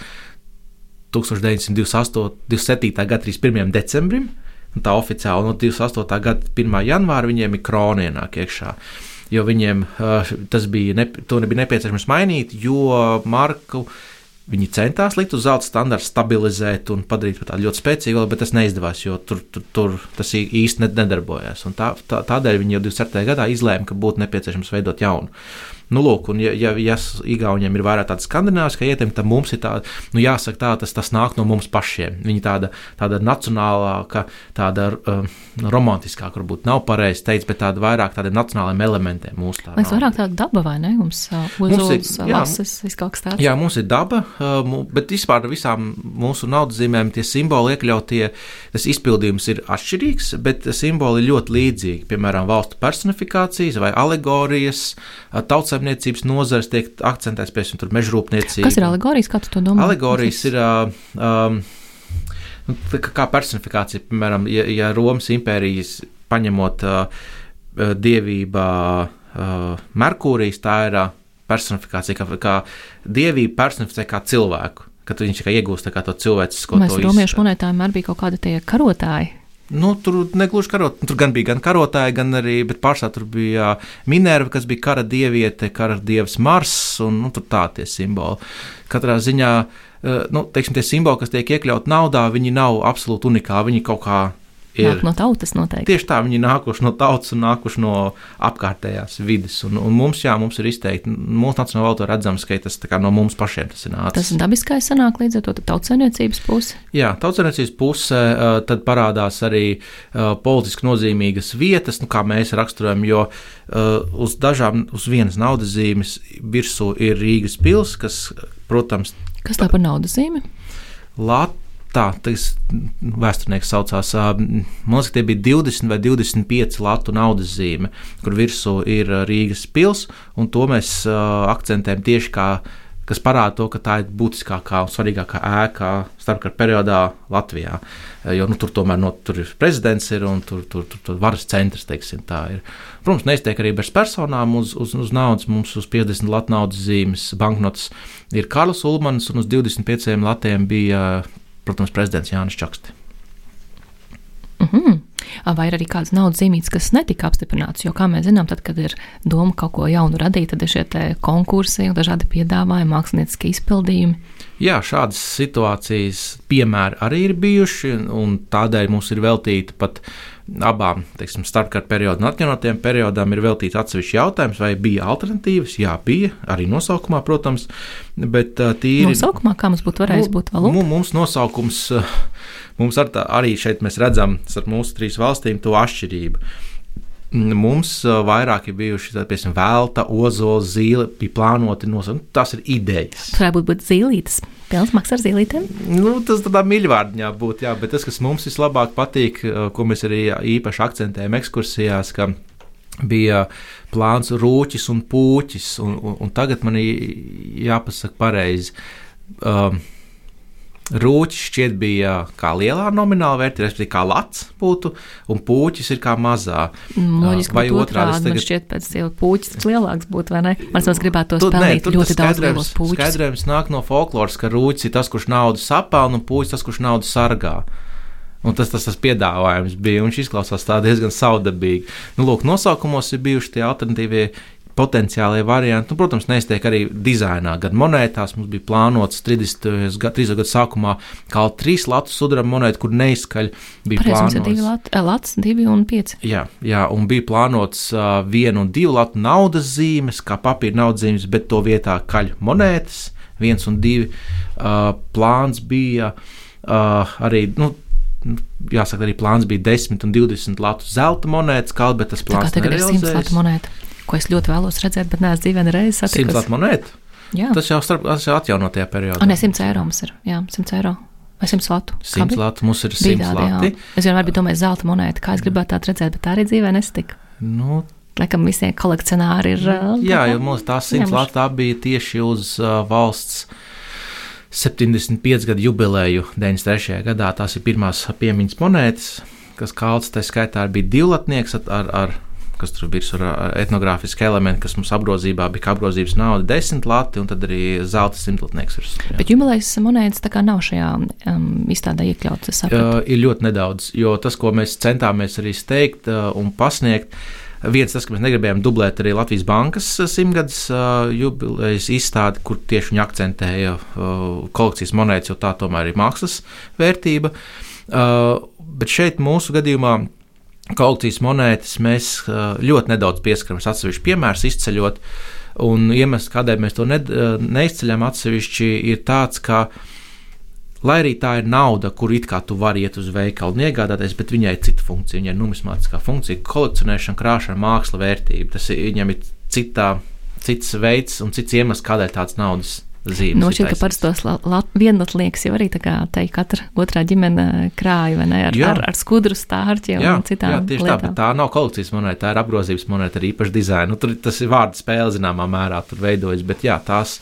1928. 27. gada 31. decembrim. Tā oficiāli no 28. gada 1. janvāra viņiem ir krona ienāk iekšā. Uh, jo viņiem uh, tas bija, ne, to nebija nepieciešams mainīt, jo marku viņi centās likt uz zelta standarta, stabilizēt un padarīt tādu ļoti spēcīgu, bet tas neizdevās, jo tur, tur, tur tas īsti nedarbojās. Tā, tā, tādēļ viņi jau 27. gadā izlēma, ka būtu nepieciešams veidot jaunu. Nu, lūk, un ja, ja, ja Igauniem ir vairāk tāda skandināviska ietekme, tad mums ir tāda, nu, jāsaka, tā, tas, tas nāk no mums pašiem. Viņa tāda, tāda nacionālāka, tāda uh, romantiskāka, varbūt nav pareizi teikt, bet tāda vairāk tādiem nacionāliem elementiem mūsu tā. Liekas, vairāk tāda daba vai ne? Mums, uh, mums ir, jā, lases, kas tāds. Jā, mums ir daba, uh, bet vispār visām mūsu naudas zīmēm tie simboli iekļautie, tas izpildījums ir atšķirīgs, bet simboli ļoti līdzīgi. Piemēram, valstu personifikācijas vai alegorijas, tautsaimniecības nozares tiek akcentēts, piemēram, tur mežrūpniecība. Kas ir alegorijas, kā tu to domā? Alegorijas ir. Um, kā personifikācija, piemēram, ja, ja Romas impērijas paņemot uh, dievībā uh, Merkūrijas, tā ir uh, personifikācija, kā, kā dievība personificē kā cilvēku. Kad viņš kā iegūst kā to cilvēcisko Mēs romiešu monētām arī bija kaut kādi tie karotāji. Nu, tur negluži karot, tur gan bija gan karotāji, gan arī, pārsvarā tur bija Minerva, kas bija kara dieviete, kara dievs Mars un nu, tā tie simboli. Katrā ziņā, nu, teiksim, tie simboli, kas tiek iekļauti naudā, viņi nav absolūti unikāli, viņi kaut kā ir Nāk no tautas noteikti. Tieši tā, viņi nākuši no tautas un nākuši no apkārtējās vidas. Un, un mums, jā, mums ir izteikti, mūsu nacionālā valūta redzams, ka tas no mums pašiem tas ir nācis. Tas dabiskais sanāk līdz ar to tautsainiecības puse. Jā, tautsainiecības puse, tad parādās arī politiski nozīmīgas vietas, nu, kā mēs raksturojam, jo uz dažām, uz vienas naudas zīmes virsū ir Rīgas pils, kas, protams, Kas tā par naudas zīmi? Latvijas tā, tas vēsturnieks saucās. Man liekas, tie bija 20 vai 25 latu naudas zīme, kur virsū ir Rīgas pils, un to mēs akcentējam tieši kā. Kas parāda to, ka tā ir būtiskākā un svarīgākā ēka starpkara periodā Latvijā. Jo nu, tur tomēr no, tur ir prezidents ir, un tur, tur, tur, tur varas centrs. Teiksim, Protams, neiztiek arī bez personām uz, uz, uz naudas. Mums uz 50 latu naudas zīmes banknotes ir Karls Ulmans, un uz 25 latiem bija protams, prezidents Jānis Čakste. Mm -hmm. Vai ir arī kādas naudas zīmītes, kas netika apstiprināts? Jo, kā mēs zinām, tad, kad ir doma kaut ko jaunu radīt, tad ir šie konkursi un dažādi piedāvājumi, mākslinieciski izpildījumi. Jā, šādas situācijas piemēri arī ir bijuši, un tādēļ mums ir veltīta pat abām teiksim, starpkara periodu un atjaunotiem periodām ir veltīts atsevišķs jautājums, vai bija alternatīvas. Jā, bija arī nosaukumā, protams, bet tīri. Nosaukumā, kā mums būtu varējis būt valūta? Mums nosaukums, mums ar tā, arī šeit mēs redzam starp mūsu trīs valstīm to atšķirību. Mums vairāk ir bijuši piemēram, velta, ozola, zīle, bija plānoti nosaukt. Nu, tas ir idejas. Varētu būt zīlītes. Pilns maksā ar zīlītēm? Nu, tas tādā mīļvārdiņā būtu, jā, bet tas, kas mums vislabāk patīk, ko mēs arī īpaši akcentējam ekskursijās, ka bija plāns rūķis un pūķis, un, un, un tagad man jāpasaka pareizi. Um, Rūķis šķiet bija kā lielā nomināla vērtība, respektīvi, kā lats būtu, un puķis ir kā mazā. Mm, loģiski, vai otrādi? Tagad... šķiet, pēc tam puķis lielāks būtu, vai ne? Man liekas, gribētu to spēlēt ne, ļoti daudz lielos puķus. Skaidrojums nāk no folkloras, ka rūķis ir tas, kurš naudu sapelna, un puķis tas, kurš naudu sargā. Un tas, tas, tas piedāvājums bija, un viņš izklausās diezgan saudabīgi. Nu, lūk, nosaukumos ir bijuši tie alternatīvie potenciālie varianti. Nu, protams, neiztiek arī dizainā. Gan monētās mums bija plānots 30. gadu, gadu sākumā kā trīs latu sudraba monēta, kur neizskaļ bija Pareiz. Divi lati, eh, lats, divi un pieci. Jā, jā, un bija plānots uh, vienu un divu latu naudas zīmes, kā papīra naudas zīmes, bet to vietā kaļ monētas, viens un divi. Uh, plāns bija uh, arī. Nu, Jāsaka, arī plāns bija 10 un 20 latu zelta monētas, kā, bet tas plāns ir 100 latu monēta ko es ļoti vēlos redzēt, bet neesmu dzīvē reizes satikusi. 100 monētu? Jā. Tas jau starp, tas jau atjaunotajā periodā. A, ne, 100 eiro mums ir. Jā, 100 eiro. Vai 100 latu? 100 latu mums ir 100 Bīdādi, lati. Jā. Es vienmēr biju domājis zelta monēta, kā es gribētu tādu redzēt, bet tā arī dzīvē nestika. Nu, Laikam visiem kolekcionāri ir. Uh, jā, jo mums tā 100 lata tā bija tieši uz uh, valsts 75 gadu jubileju 93. gadā. Tās ir pirmās piemiņas monētas, kas kalts, tā skaitā bija divlatnieks ar, ar, ar kas tur bija ar etnogrāfisku elementu, kas mums apgrozībā bija kā apgrozības nauda, desmit lati, un tad arī zelta simtlatnieks. Bet jubilejas monētas tā kā nav šajā um, izstādē iekļautas. Uh, ir ļoti nedaudz, jo tas, ko mēs centāmies arī steigt uh, un pasniegt, Viens tas, ka mēs negribējām dublēt arī Latvijas bankas simtgadus uh, jubilejas izstādi, kur tieši viņi akcentēja uh, kolekcijas monētas, jo tā tomēr ir mākslas vērtība. Uh, bet šeit mūsu gadījumā kolekcijas monētas mēs ļoti nedaudz pieskaramies atsevišķu piemēru izceļot. Un iemesls, kādēļ mēs to ne, neizceļam atsevišķi, ir tāds, ka Lai arī tā ir nauda, kur it kā tu vari iet uz veikalu un iegādāties, bet viņai ir cita funkcija. Viņai ir numismātiskā funkcija, kolekcionēšana, krāšana, māksla, vērtība. Tas viņam ir citā, cits veids un cits iemesls, kādēļ tāds naudas zīmes. Nošķiet, ka parastos vienlatliekas jau arī tā kā te katra otrā ģimene krāja, vai ne, ar, jā. ar, ar skudru stārķiem jā, un citām jā, tieši lietām. tā, bet tā nav kolekcijas monēta, tā ir apgrozības monēta ar īpašu dizainu. Nu, tur tas ir vārdu spēle zināmā mērā tur veidojas, bet jā, tās,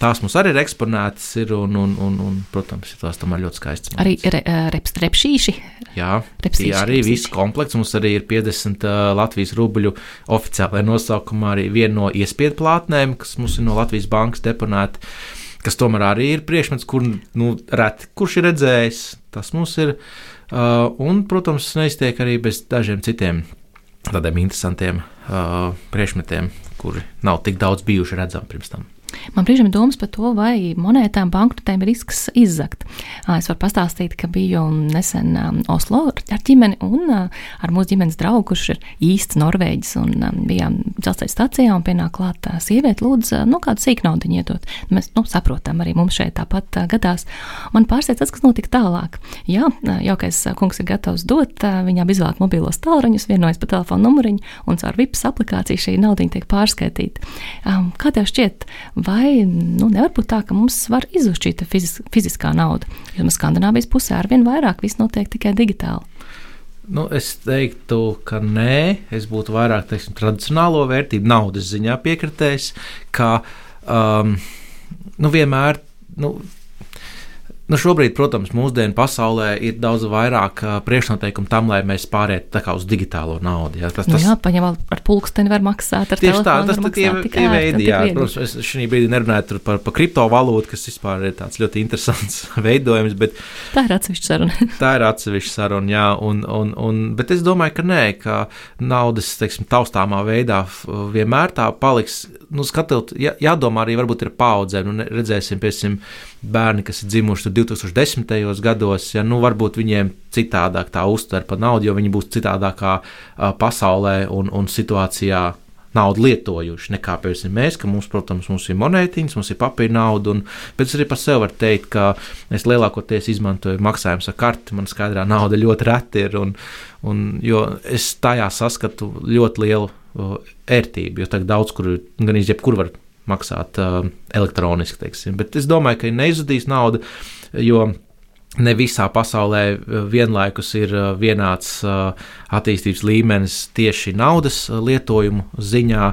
tās mums arī ir eksponētas ir un, un, un, un protams, tās tomēr ļoti skaistas. Arī re, rep, repšīši. Jā, repsīši, arī repsīši. viss komplekts. Mums arī ir 50 uh, Latvijas rubļu oficiālajā nosaukumā arī viena no iespiedu plātnēm, kas mums ir no Latvijas bankas deponēta kas tomēr arī ir priekšmets, kur nu, reti kurš ir redzējis. Tas mums ir. Uh, un, protams, neiztiek arī bez dažiem citiem tādiem interesantiem uh, priekšmetiem, kuri nav tik daudz bijuši redzami pirms tam. Man brīžiem ir domas par to, vai monētām, banknotēm ir risks izzakt. Es varu pastāstīt, ka biju nesen Oslo ar ģimeni un ar mūsu ģimenes draugu, kurš ir īsts norvēģis. Bijām dzelzceļa stācijā un pienāk klāt sieviete, lūdzu, nu, kādu sīk naudu iedot. Mēs nu, saprotam, arī mums šeit tāpat gadās. Man pārsteidz tas, kas notika tālāk. Jā, jaukais kungs ir gatavs dot, viņām izvēlēt mobilos tālruņus, vienojas pa telefonu numuriņu un caur VIPS aplikāciju šī nauda tiek pārskaitīta. Kā tev šķiet? Vai nu, nevar būt tā, ka mums var izzust šī fizis, fiziskā nauda? Jo no Skandinavijas pusē ar vien vairāk viss notiek tikai digitāli. Nu, es teiktu, ka nē, es būtu vairāk teiksim, tradicionālo vērtību, naudas ziņā piekritējis, ka um, nu, vienmēr nu, Nu, šobrīd, protams, mūsdienu pasaulē ir daudz vairāk priekšnoteikumu tam, lai mēs pārietu uz digitālo naudu. Ja? Tas, nu tas, jā, paņem ar pulksteni var maksāt, ar tieši tā, tas ir tie, tie veidi, jā, protams, es šī brīdī nerunāju par, par kriptovalūtu, kas vispār ir tāds ļoti interesants veidojums, bet tā ir atsevišķa saruna. tā ir atsevišķa saruna, jā, un, un, un, bet es domāju, ka nē, ka naudas, teiksim, taustāmā veidā vienmēr tā paliks, nu, skatot, jā, jādomā arī varbūt ir paudzēm, nu, redzēsim, piemēram, bērni, kas ir dzimuši 2010. gados, ja nu, varbūt viņiem citādāk tā uztver par naudu, jo viņi būs citādākā pasaulē un, un situācijā naudu lietojuši nekā piemēram mēs, ka mums, protams, mums ir monētiņas, mums ir papīra nauda, bet es arī par sevi varu teikt, ka es lielākoties izmantoju maksājumus ar karti, man skaidrā nauda ļoti reti ir, un, un, jo es tajā saskatu ļoti lielu ērtību, jo tagad daudz kur gan izjebkur var maksāt uh, elektroniski. Teiksim. Bet es domāju, ka neizudīs naudu, jo ne visā pasaulē vienlaikus ir vienāds attīstības līmenis tieši naudas lietojumu ziņā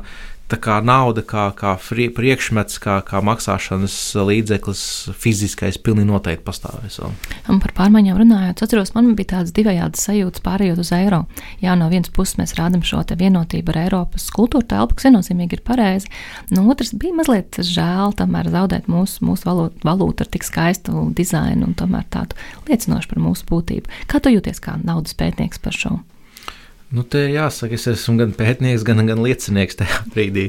tā kā nauda, kā, kā priekšmets, kā, kā maksāšanas līdzeklis, fiziskais, pilnīgi noteikti pastāvēs. Un par pārmaiņām runājot, atceros, man bija tāds divējāds sajūta pārējot uz eiro. Jā, no vienas puses mēs rādām šo vienotību ar Eiropas kultūra telpu, kas viennozīmīgi ir pareizi. No otras bija mazliet žēl tomēr zaudēt mūsu, mūsu valūtu, valūtu ar tik skaistu dizainu un tomēr tādu liecinošu par mūsu būtību. Kā tu jūties kā naudas pētnieks par šo? Nu, te jāsaka, es esmu gan pētnieks, gan, gan liecinieks tajā brīdī.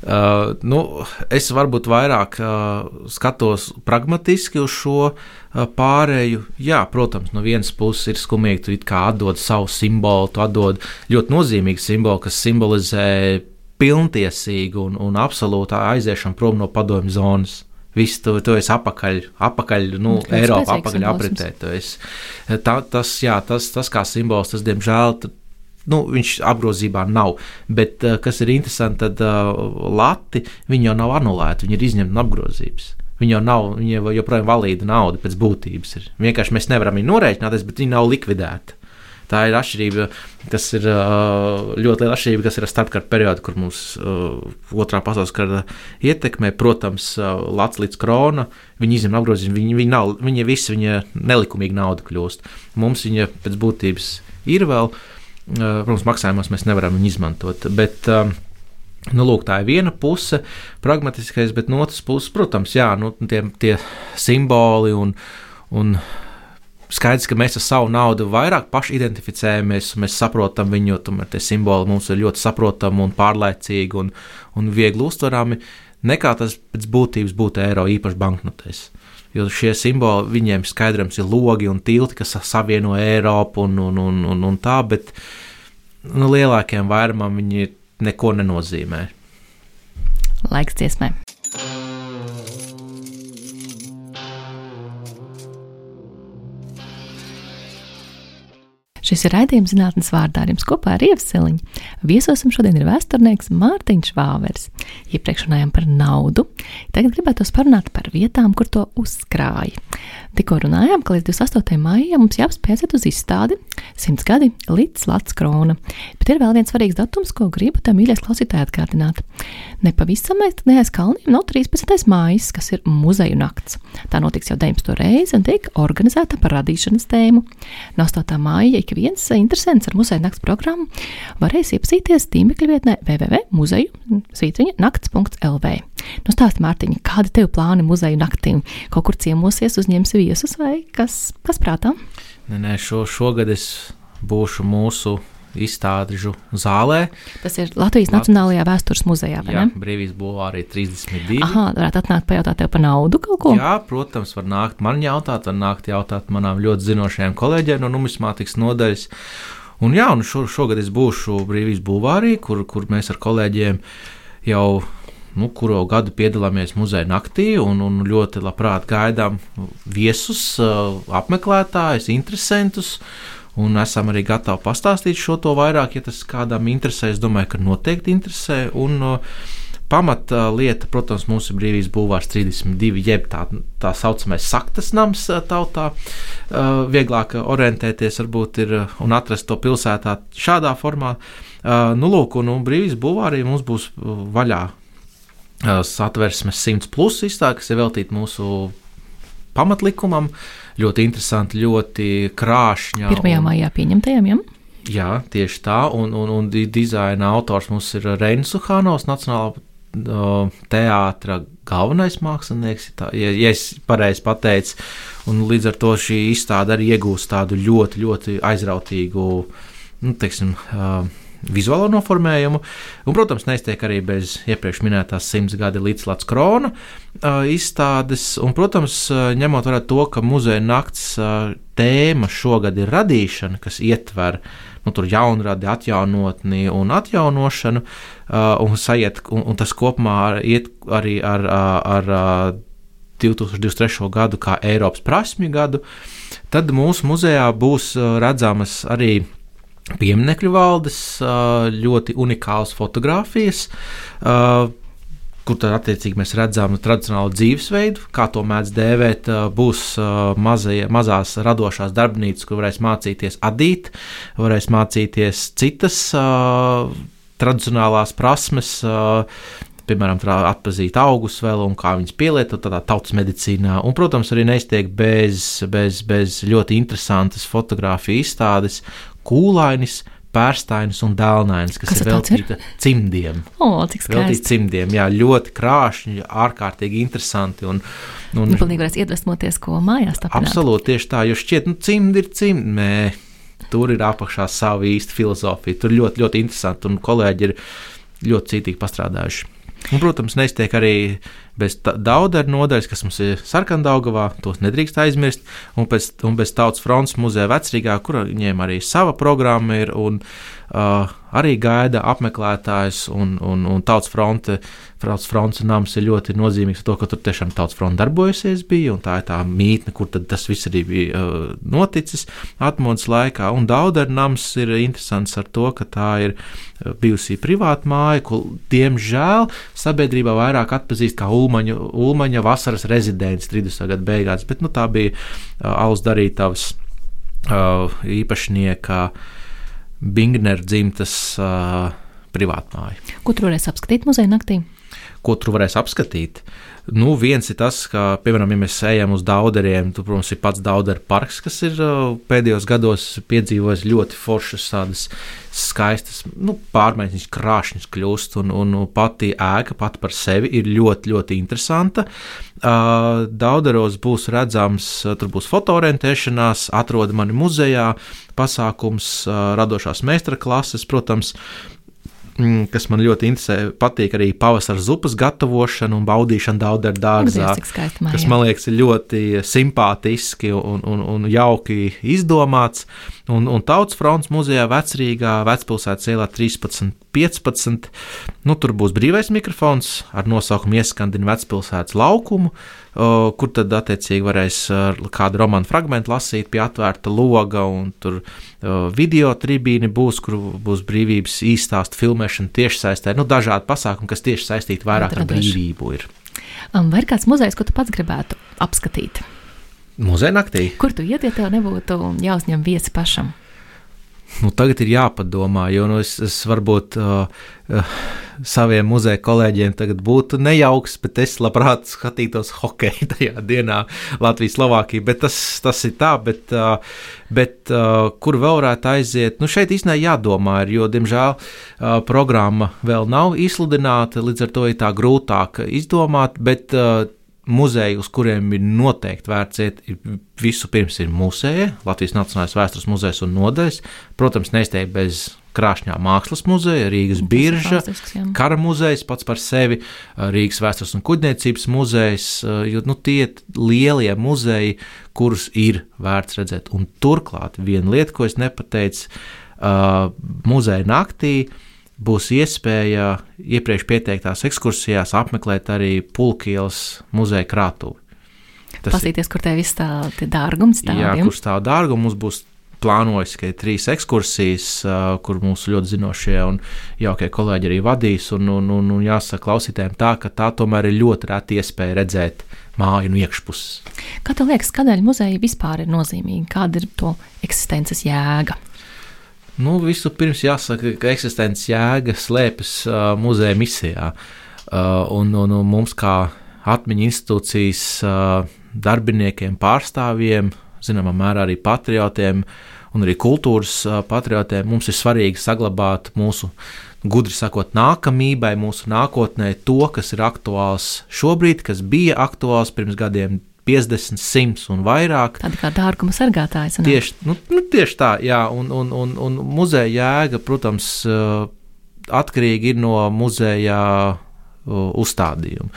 Uh, nu, es varbūt vairāk uh, skatos pragmatiski uz šo uh, pārēju. Jā, protams, no vienas puses ir skumīgi, tu kā atdod savu simbolu, tu atdod ļoti nozīmīgu simbolu, kas simbolizē pilntiesīgu un, un absolūtu aiziešanu prom no padomju zonas. Viss tu, tu esi apakaļ, apakaļ nu, Eiropā, apakaļ apritē. Tā, tas, jā, tas, tas kā simbols, tas, diemžēl, nu, viņš apgrozībā nav. Bet uh, kas ir interesanti, tad uh, lati jau nav anulēti, viņi ir izņemti no apgrozības. Viņi jau nav, viņi jau joprojām valīda nauda pēc būtības. Ir. Vienkārši mēs nevaram viņu norēķināties, bet viņi nav likvidēti. Tā ir atšķirība, kas ir ļoti liela atšķirība, kas ir starpkara periodā, kur mums otrā pasaules kara ietekmē. Protams, Latvijas līdz krona, viņi izņem apgrozījumu, viņi, viņi, nav, viņi visi viņa nelikumīga nauda kļūst. Mums viņa pēc būtības ir vēl. Uh, Protams, maksājumos mēs nevaram viņu izmantot. Bet, Nu, lūk, tā ir viena puse, pragmatiskais, bet no otras puses, protams, jā, nu, tie, tie simboli un, un skaidrs, ka mēs ar savu naudu vairāk paši identificējamies, un mēs saprotam viņu, tomēr tie simboli mums ir ļoti saprotami un pārlaicīgi un, un viegli uztverami, nekā tas pēc būtības būtu eiro īpaši banknotēs jo šie simboli viņiem skaidrams ir logi un tilti, kas savieno Eiropu un, un, un, un, un tā, bet nu, lielākajam vairumam viņi neko nenozīmē. Laiks dziesmai! Šis ir raidījums zinātnes vārdā ar jums kopā ar Ievseliņu. Viesosim šodien ir vēsturnieks Mārtiņš Vāvers. Iepriekš runājām par naudu, tagad gribētu parunāt par vietām, kur to uzkrāja. Tikko runājām, ka līdz 28. maijam mums jāapspēsiet uz izstādi 100 gadi līdz Latvijas krona. Bet ir vēl viens svarīgs datums, ko gribu tam mīļais klausītāji atgādināt. Nepavisam neaiz kalniem nav 13. mājas, kas ir muzeju nakts. Tā notiks jau 19. reizi un tiek organizēta par radīšanas tēmu. No 8. māja ik viens interesants ar muzeju nakts programmu varēs iepazīties tīmekļa vietnē www.muzeju.nakts.lv. Nu, stāst, Mārtiņa, kādi tev plāni muzeju naktīm? Kaut kur ciemosies, uzņemsi viesus vai kas, kas prātā? Nē, nē šo, šogad es būšu mūsu izstādžu zālē. Tas ir Latvijas Lat... Nacionālajā vēstures muzejā. Jā, brīvības būvārī 32. Aha, varētu atnākt pajautāt tev par naudu kaut ko? Jā, protams, var nākt man jautāt, var nākt jautāt manām ļoti zinošajām kolēģiem no numismātikas nodaļas. Un jā, un šo, šogad es būšu brīvības būvārī, kur, kur mēs ar kolēģiem jau nu, kuru gadu piedalāmies muzeja naktī un, un ļoti labprāt gaidām viesus, apmeklētājus, interesantus. Un esam arī gatavi pastāstīt šo to vairāk, ja tas kādam interesē. Es domāju, ka noteikti interesē. Un, uh, pamata lieta, protams, mūsu brīvības būvārs 32, jeb tā, tā saucamais saktas nams tautā. Uh, vieglāk orientēties varbūt ir un atrast to pilsētā šādā formā. Uh, nu, lūk, un, un brīvības būvārī mums būs vaļā satversmes 100 plus izstāde, kas ir veltīta mūsu pamatlikumam. Ļoti interesanti, ļoti krāšņa. 1. maijā pieņemtajam, ja? Jā, tieši tā. Un, un, un dizaina autors mums ir Reinis Uhānovs, Nacionālā teātra galvenais mākslinieks, tā, ja, ja es pareizi pateicu. Un līdz ar to šī izstāde arī iegūst tādu ļoti, ļoti aizrautīgu, nu, teiksim, uh, vizuālo noformējumu. Un, protams, neiztiek arī bez iepriekš minētās simts gadi līdz Latvijas krona uh, izstādes. Un, protams, ņemot vērā to, ka muzeja nakts uh, tēma šogad ir radīšana, kas ietver nu, jaunradi, atjaunotni un atjaunošanu, uh, un, sajiet, un, un tas kopumā iet arī ar, ar, ar 2023. gadu kā Eiropas prasmju gadu, tad mūsu muzejā būs redzamas arī pieminiektu valdes ļoti unikālas fotogrāfijas. Kur tad attiecīgi mēs redzam tradicionālu dzīvesveidu, kā to mēdz dēvēt. Būs mazie, mazās radošās darbnīcas, kur varēs mācīties adīt, varēs mācīties citas tradicionālās prasmes, piemēram, atpazīt augus vēl un kā viņas pielietot tādā tautas medicīnā. Un, protams, arī neiztiek bez, bez, bez ļoti interesantas fotografiju izstādes, kūlainis, pērstainis un dēlnainis, kas, kas ir veltīta cimdiem. O, cik skaisti. Cimdiem, jā, ļoti krāšņi, ārkārtīgi interesanti. Un, un, nu, pilnīgi varēs iedvesmoties, ko mājās tāpēc. Absolūti, tieši tā, jo šķiet, nu, cimdi ir cimdi. Nē, tur ir apakšā sava īsta filozofija. Tur ļoti, ļoti interesanti, un kolēģi ir ļoti cītīgi pastrādājuši. Un, protams, neiztiek arī bez daudz nodaļas, kas mums ir sarkandaugavā, tos nedrīkst aizmirst, un, pēc, un bez Tautas fronts muzeja vecrīgā, kur viņiem arī sava programma ir, un uh, arī gaida apmeklētājs, un, un, un Tautas fronte Tautas fronts nams ir ļoti nozīmīgs ar to, ka tur tiešām tautas fronte darbojusies bija, un tā ir tā mītne, kur tas viss arī bija uh, noticis atmodas laikā. Un Daudera nams ir interesants ar to, ka tā ir uh, bijusi privāta māja, ko diemžēl sabiedrībā vairāk atpazīst kā Ulmaņa, Ulmaņa vasaras rezidents 30. gadu beigās, bet nu, tā bija uh, alus darītavas uh, īpašnieka Bingner dzimtas uh, privātmāja. Ko tur varēs apskatīt muzeja naktī? Ko tur varēs apskatīt. Nu, viens ir tas, ka, piemēram, ja mēs ejam uz dauderiem, tad, protams, ir pats daudera parks, kas ir uh, pēdējos gados piedzīvojis ļoti foršas, tādas skaistas nu, pārmaiņas, krāšņas kļūst, un, un pati ēka pati par sevi ir ļoti, ļoti interesanta. Uh, Dauderos būs redzams, uh, tur būs fotoorientēšanās, atrod mani muzejā, pasākums, radošās meistara klases, protams, kas man ļoti interesē, patīk arī pavasara zupas gatavošana un baudīšana daudz dārzā. Tas man liekas ļoti simpātiski un, un, un jauki izdomāts. Un, un Tautas fronts muzejā vecrīgā vecpilsētas ielā 13, 15. Nu, tur būs brīvais mikrofons ar nosaukumu Ieskandina vecpilsētas laukumu, kur tad attiecīgi varēs kādu romānu fragment lasīt pie atvērta loga, un tur video tribīni būs, kur būs brīvības īstāstu filmēšana tiešsaistē. Nu, dažādi pasākumi, kas tieši saistīti vairāk ar brīvību. Ir. Um, vai ir kāds muzejs, ko tu pats gribētu apskatīt? Muzeja naktī. Kur tu iet, ja tev nebūtu jāuzņem viesi pašam? Nu, tagad ir jāpadomā, jo nu, es, es varbūt uh, uh, saviem muzeja kolēģiem tagad būtu nejauks, bet es labprāt skatītos hokeju tajā dienā Latvijas-Slovākijā. Bet tas, tas ir tā, bet, uh, bet uh, kur vēl varētu aiziet? Nu, šeit īstenībā jādomā, ir, jo, diemžēl, uh, programma vēl nav izsludināta, līdz ar to ir tā grūtāk izdomāt. Bet, uh, muzeji, uz kuriem ir noteikti vērts iet, vispirms ir muzeja, Latvijas Nacionālais vēstures muzejs un nodaļas. Protams, neizteikti bez Krāšņā mākslas muzeja, Rīgas birža, kara muzejs pats par sevi, Rīgas vēstures un kuģniecības muzejs, jo nu, tie ir lielie muzeji, kurus ir vērts redzēt. Un turklāt viena lieta, ko es nepateicu, uh, muzeja naktī būs iespēja iepriekš pieteiktās ekskursijās apmeklēt arī Pulkielas muzeja krātuvi. Tas Pasīties, kur te viss tā dārgums stāv. Jā, kur stāv dārgums, mums būs plānojis, ka ir trīs ekskursijas, kur mūsu ļoti zinošie un jaukie kolēģi arī vadīs. Un, un, un, un jāsaka klausītājiem tā, ka tā tomēr ir ļoti reta iespēja redzēt māju no iekšpuses. Kā tev liekas, kādēļ muzeja vispār ir nozīmīga? Kāda ir to eksistences jēga? Nu, Vispirms jāsaka, ka eksistences jēga slēpjas uh, muzeja misijā. Uh, un, un, un mums, kā atmiņu institūcijas uh, darbiniekiem, pārstāvjiem, zināmā mērā arī patriotiem un arī kultūras uh, patriotiem, mums ir svarīgi saglabāt mūsu, gudri sakot, nākamībai, mūsu nākotnē to, kas ir aktuāls šobrīd, kas bija aktuāls pirms gadiem, 50, 100 un vairāk. Tāda kā dārguma sargātājs. Tieši, nu, nu, tieši tā, jā, un, un, un, un muzeja jēga, protams, uh, atkarīgi ir no muzeja uh, uzstādījuma.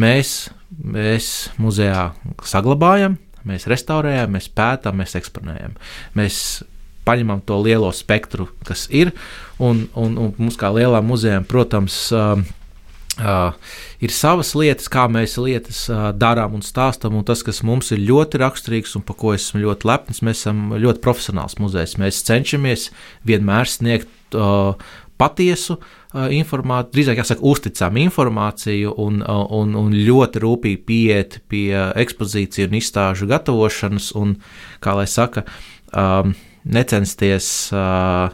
Mēs, mēs muzejā saglabājam, mēs restaurējam, mēs pētām, mēs eksponējam. Mēs paņemam to lielo spektru, kas ir, un, un, un mums kā lielām muzejām, protams, uh, ir savas lietas, kā mēs lietas uh, darām un stāstām, un tas, kas mums ir ļoti raksturīgs un par ko esmu ļoti lepns, mēs esam ļoti profesionāls muzejs. Mēs cenšamies vienmēr sniegt uh, patiesu uh, informāciju, drīzāk jāsaka, uzticamu informāciju un, uh, un, un ļoti rūpīgi pieiet pie ekspozīciju un izstāžu gatavošanas, un, kā lai saka, um, necensties uh,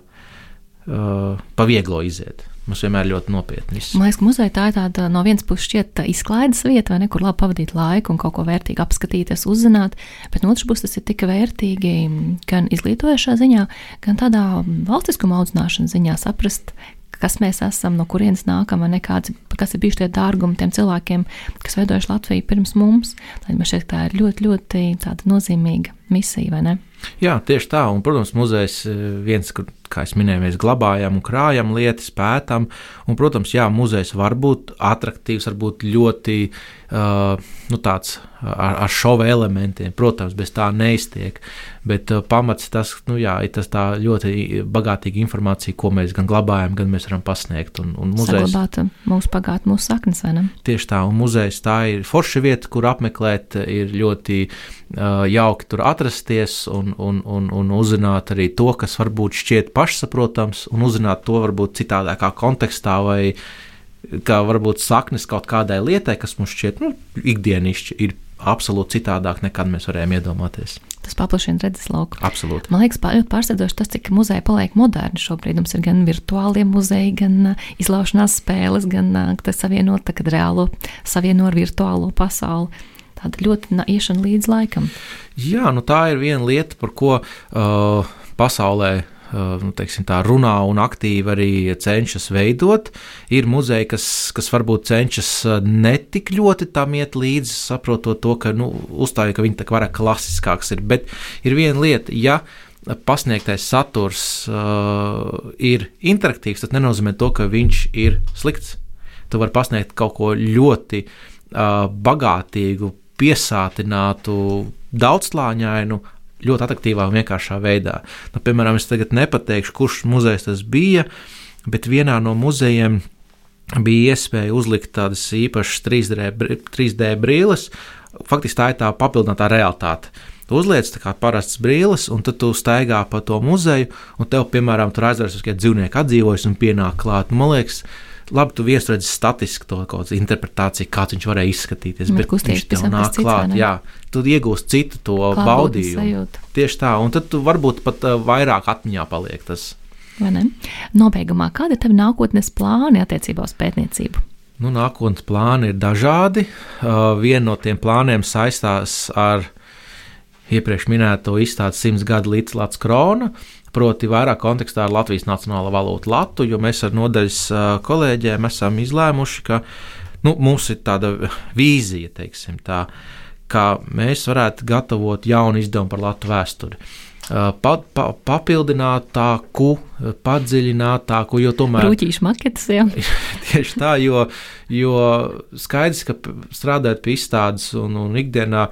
uh, pa vieglo iziet. Mums vienmēr ļoti nopietni. Viss. Man liekas, ka muzeja tā ir tāda no vienas puses šķiet izklaides vieta, vai ne, kur labi pavadīt laiku un kaut ko vērtīgu apskatīties, uzzināt, bet no otras puses tas ir tik vērtīgi gan izglītojošā ziņā, gan tādā valstiskuma audzināšanas ziņā saprast, kas mēs esam, no kurienes nākam, vai nekāds, kas ir bijuši tie dārgumi tiem cilvēkiem, kas veidojuši Latviju pirms mums. Tad man šķiet, ka tā ir ļoti, ļoti nozīmīga misija, vai ne? Jā, tieši tā. Un, protams, muzejs eh, viens, kur, kā jau minēju, mēs glabājam un krājam lietas, pētām. Un, protams, jā, muzejs var būt attraktīvs, var būt ļoti uh, nu, tāds ar, ar šova elementiem. Protams, bez tā neiztiek. Bet uh, pamats tas, nu, jā, ir tas ļoti bagātīga informācija, ko mēs gan glabājam, gan mēs varam pasniegt. Un, un muzejs, Saglabāt mūsu pagātni, mūsu saknes, vai ne? Tieši tā, un muzejs tā ir forša vieta, kur apmeklēt, ir ļoti uh, jauki tur atrasties un, un, un, un uzzināt arī to, kas varbūt šķiet pašsaprotams, un uzzināt to varbūt citādākā kontekstā vai kā varbūt saknes kaut kādai lietai, kas mums šķiet nu, ikdienišķi, ir absolūti citādāk nekā mēs varējām iedomāties. Tas paplašina redzes lauku. Absolūti. Man liekas, ļoti pārsteidzoši tas, cik muzeja paliek moderni šobrīd. Mums ir gan virtuālie muzeji, gan uh, izlaušanās spēles, gan uh, tas savienot tagad reālo, savieno ar virtuālo pasauli tāda ļoti iešana līdz laikam. Jā, nu tā ir viena lieta, par ko uh, pasaulē uh, nu, teiksim, tā, runā un aktīvi arī cenšas veidot. Ir muzeji, kas, kas varbūt cenšas uh, netik ļoti tam iet līdzi, saprotot to, ka nu, uzstāja, ka viņi tā kā vairāk klasiskāks ir. Bet ir viena lieta, ja pasniegtais saturs uh, ir interaktīvs, tas nenozīmē to, ka viņš ir slikts. Tu vari pasniegt kaut ko ļoti uh, bagātīgu, piesātinātu, daudzslāņainu, ļoti attraktīvā un vienkāršā veidā. Nu, piemēram, es tagad nepateikšu, kurš muzejs tas bija, bet vienā no muzejiem bija iespēja uzlikt tādas īpašas 3D, 3D brīles. Faktiski tā ir tā papildinātā realitāte. Tu uzliec kā parasts brīlis, un tad tu staigā pa to muzeju, un tev, piemēram, tur aizveras uz kādu dzīvnieku atdzīvojis un pienāk klāt. Nu, man liekas, labi, tu viesredzi statiski to kaut kādu interpretāciju, kāds viņš varēja izskatīties, bet, bet viņš tev nāk klāt. Jā, tu iegūsi citu to Klāt baudījumu. Sajūta. Tieši tā, un tad tu varbūt pat uh, vairāk atmiņā paliek tas. Nobeigumā, kāda ir tava nākotnes plāni attiecībā uz pētniecību? Nu, nākotnes plāni ir dažādi. Uh, viena no tiem plāniem saistās ar iepriekš minēto izstādi simts gadu līdz Latvijas krona, proti vairāk kontekstā ar Latvijas nacionālo valūtu latu, jo mēs ar nodaļas kolēģiem esam izlēmuši, ka nu, mums ir tāda vīzija, teiksim, tā, ka mēs varētu gatavot jaunu izdevumu par Latviju vēsturi. Pa, pa, papildinātāku, padziļinātāku, jo tomēr. Rūtīšu maketas, jā. tieši tā, jo, jo skaidrs, ka strādājot pie izstādes un, un ikdienā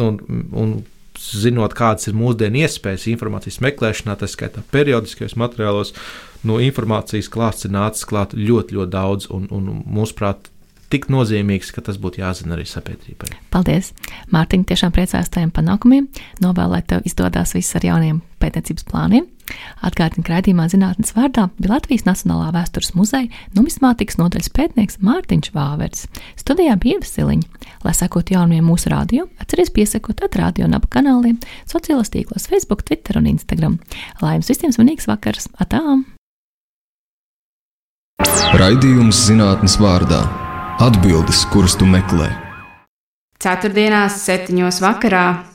un, un zinot, kādas ir mūsdienu iespējas informācijas meklēšanā, tā skaitā periodiskajos materiālos, no informācijas klāsts ir nācis klāt ļoti, ļoti daudz, un, un mūsuprāt, tik nozīmīgs, ka tas būtu jāzina arī sabiedrībai. Paldies! Mārtiņ, tiešām priecājos tajiem panākumiem, novēlēt tev izdodas viss ar jauniem pētniecības plāniem. Atgādina, ka raidījumā zinātnes vārdā bija Latvijas Nacionālā vēstures muzeja numismātikas nodaļas pētnieks Mārtiņš Vāvers. Studijā bija Ievasiliņa. Lai sekot jaunumiem mūsu rādio, atcerieties piesakot atrādio un abu kanāliem, sociālos tīklos Facebook, Twitter un Instagram. Lai jums visiem svinīgs vakars! Atām! Raidījums zinātnes vārdā - atbildes, kuras tu meklē. Ceturtdienās, septiņos vakarā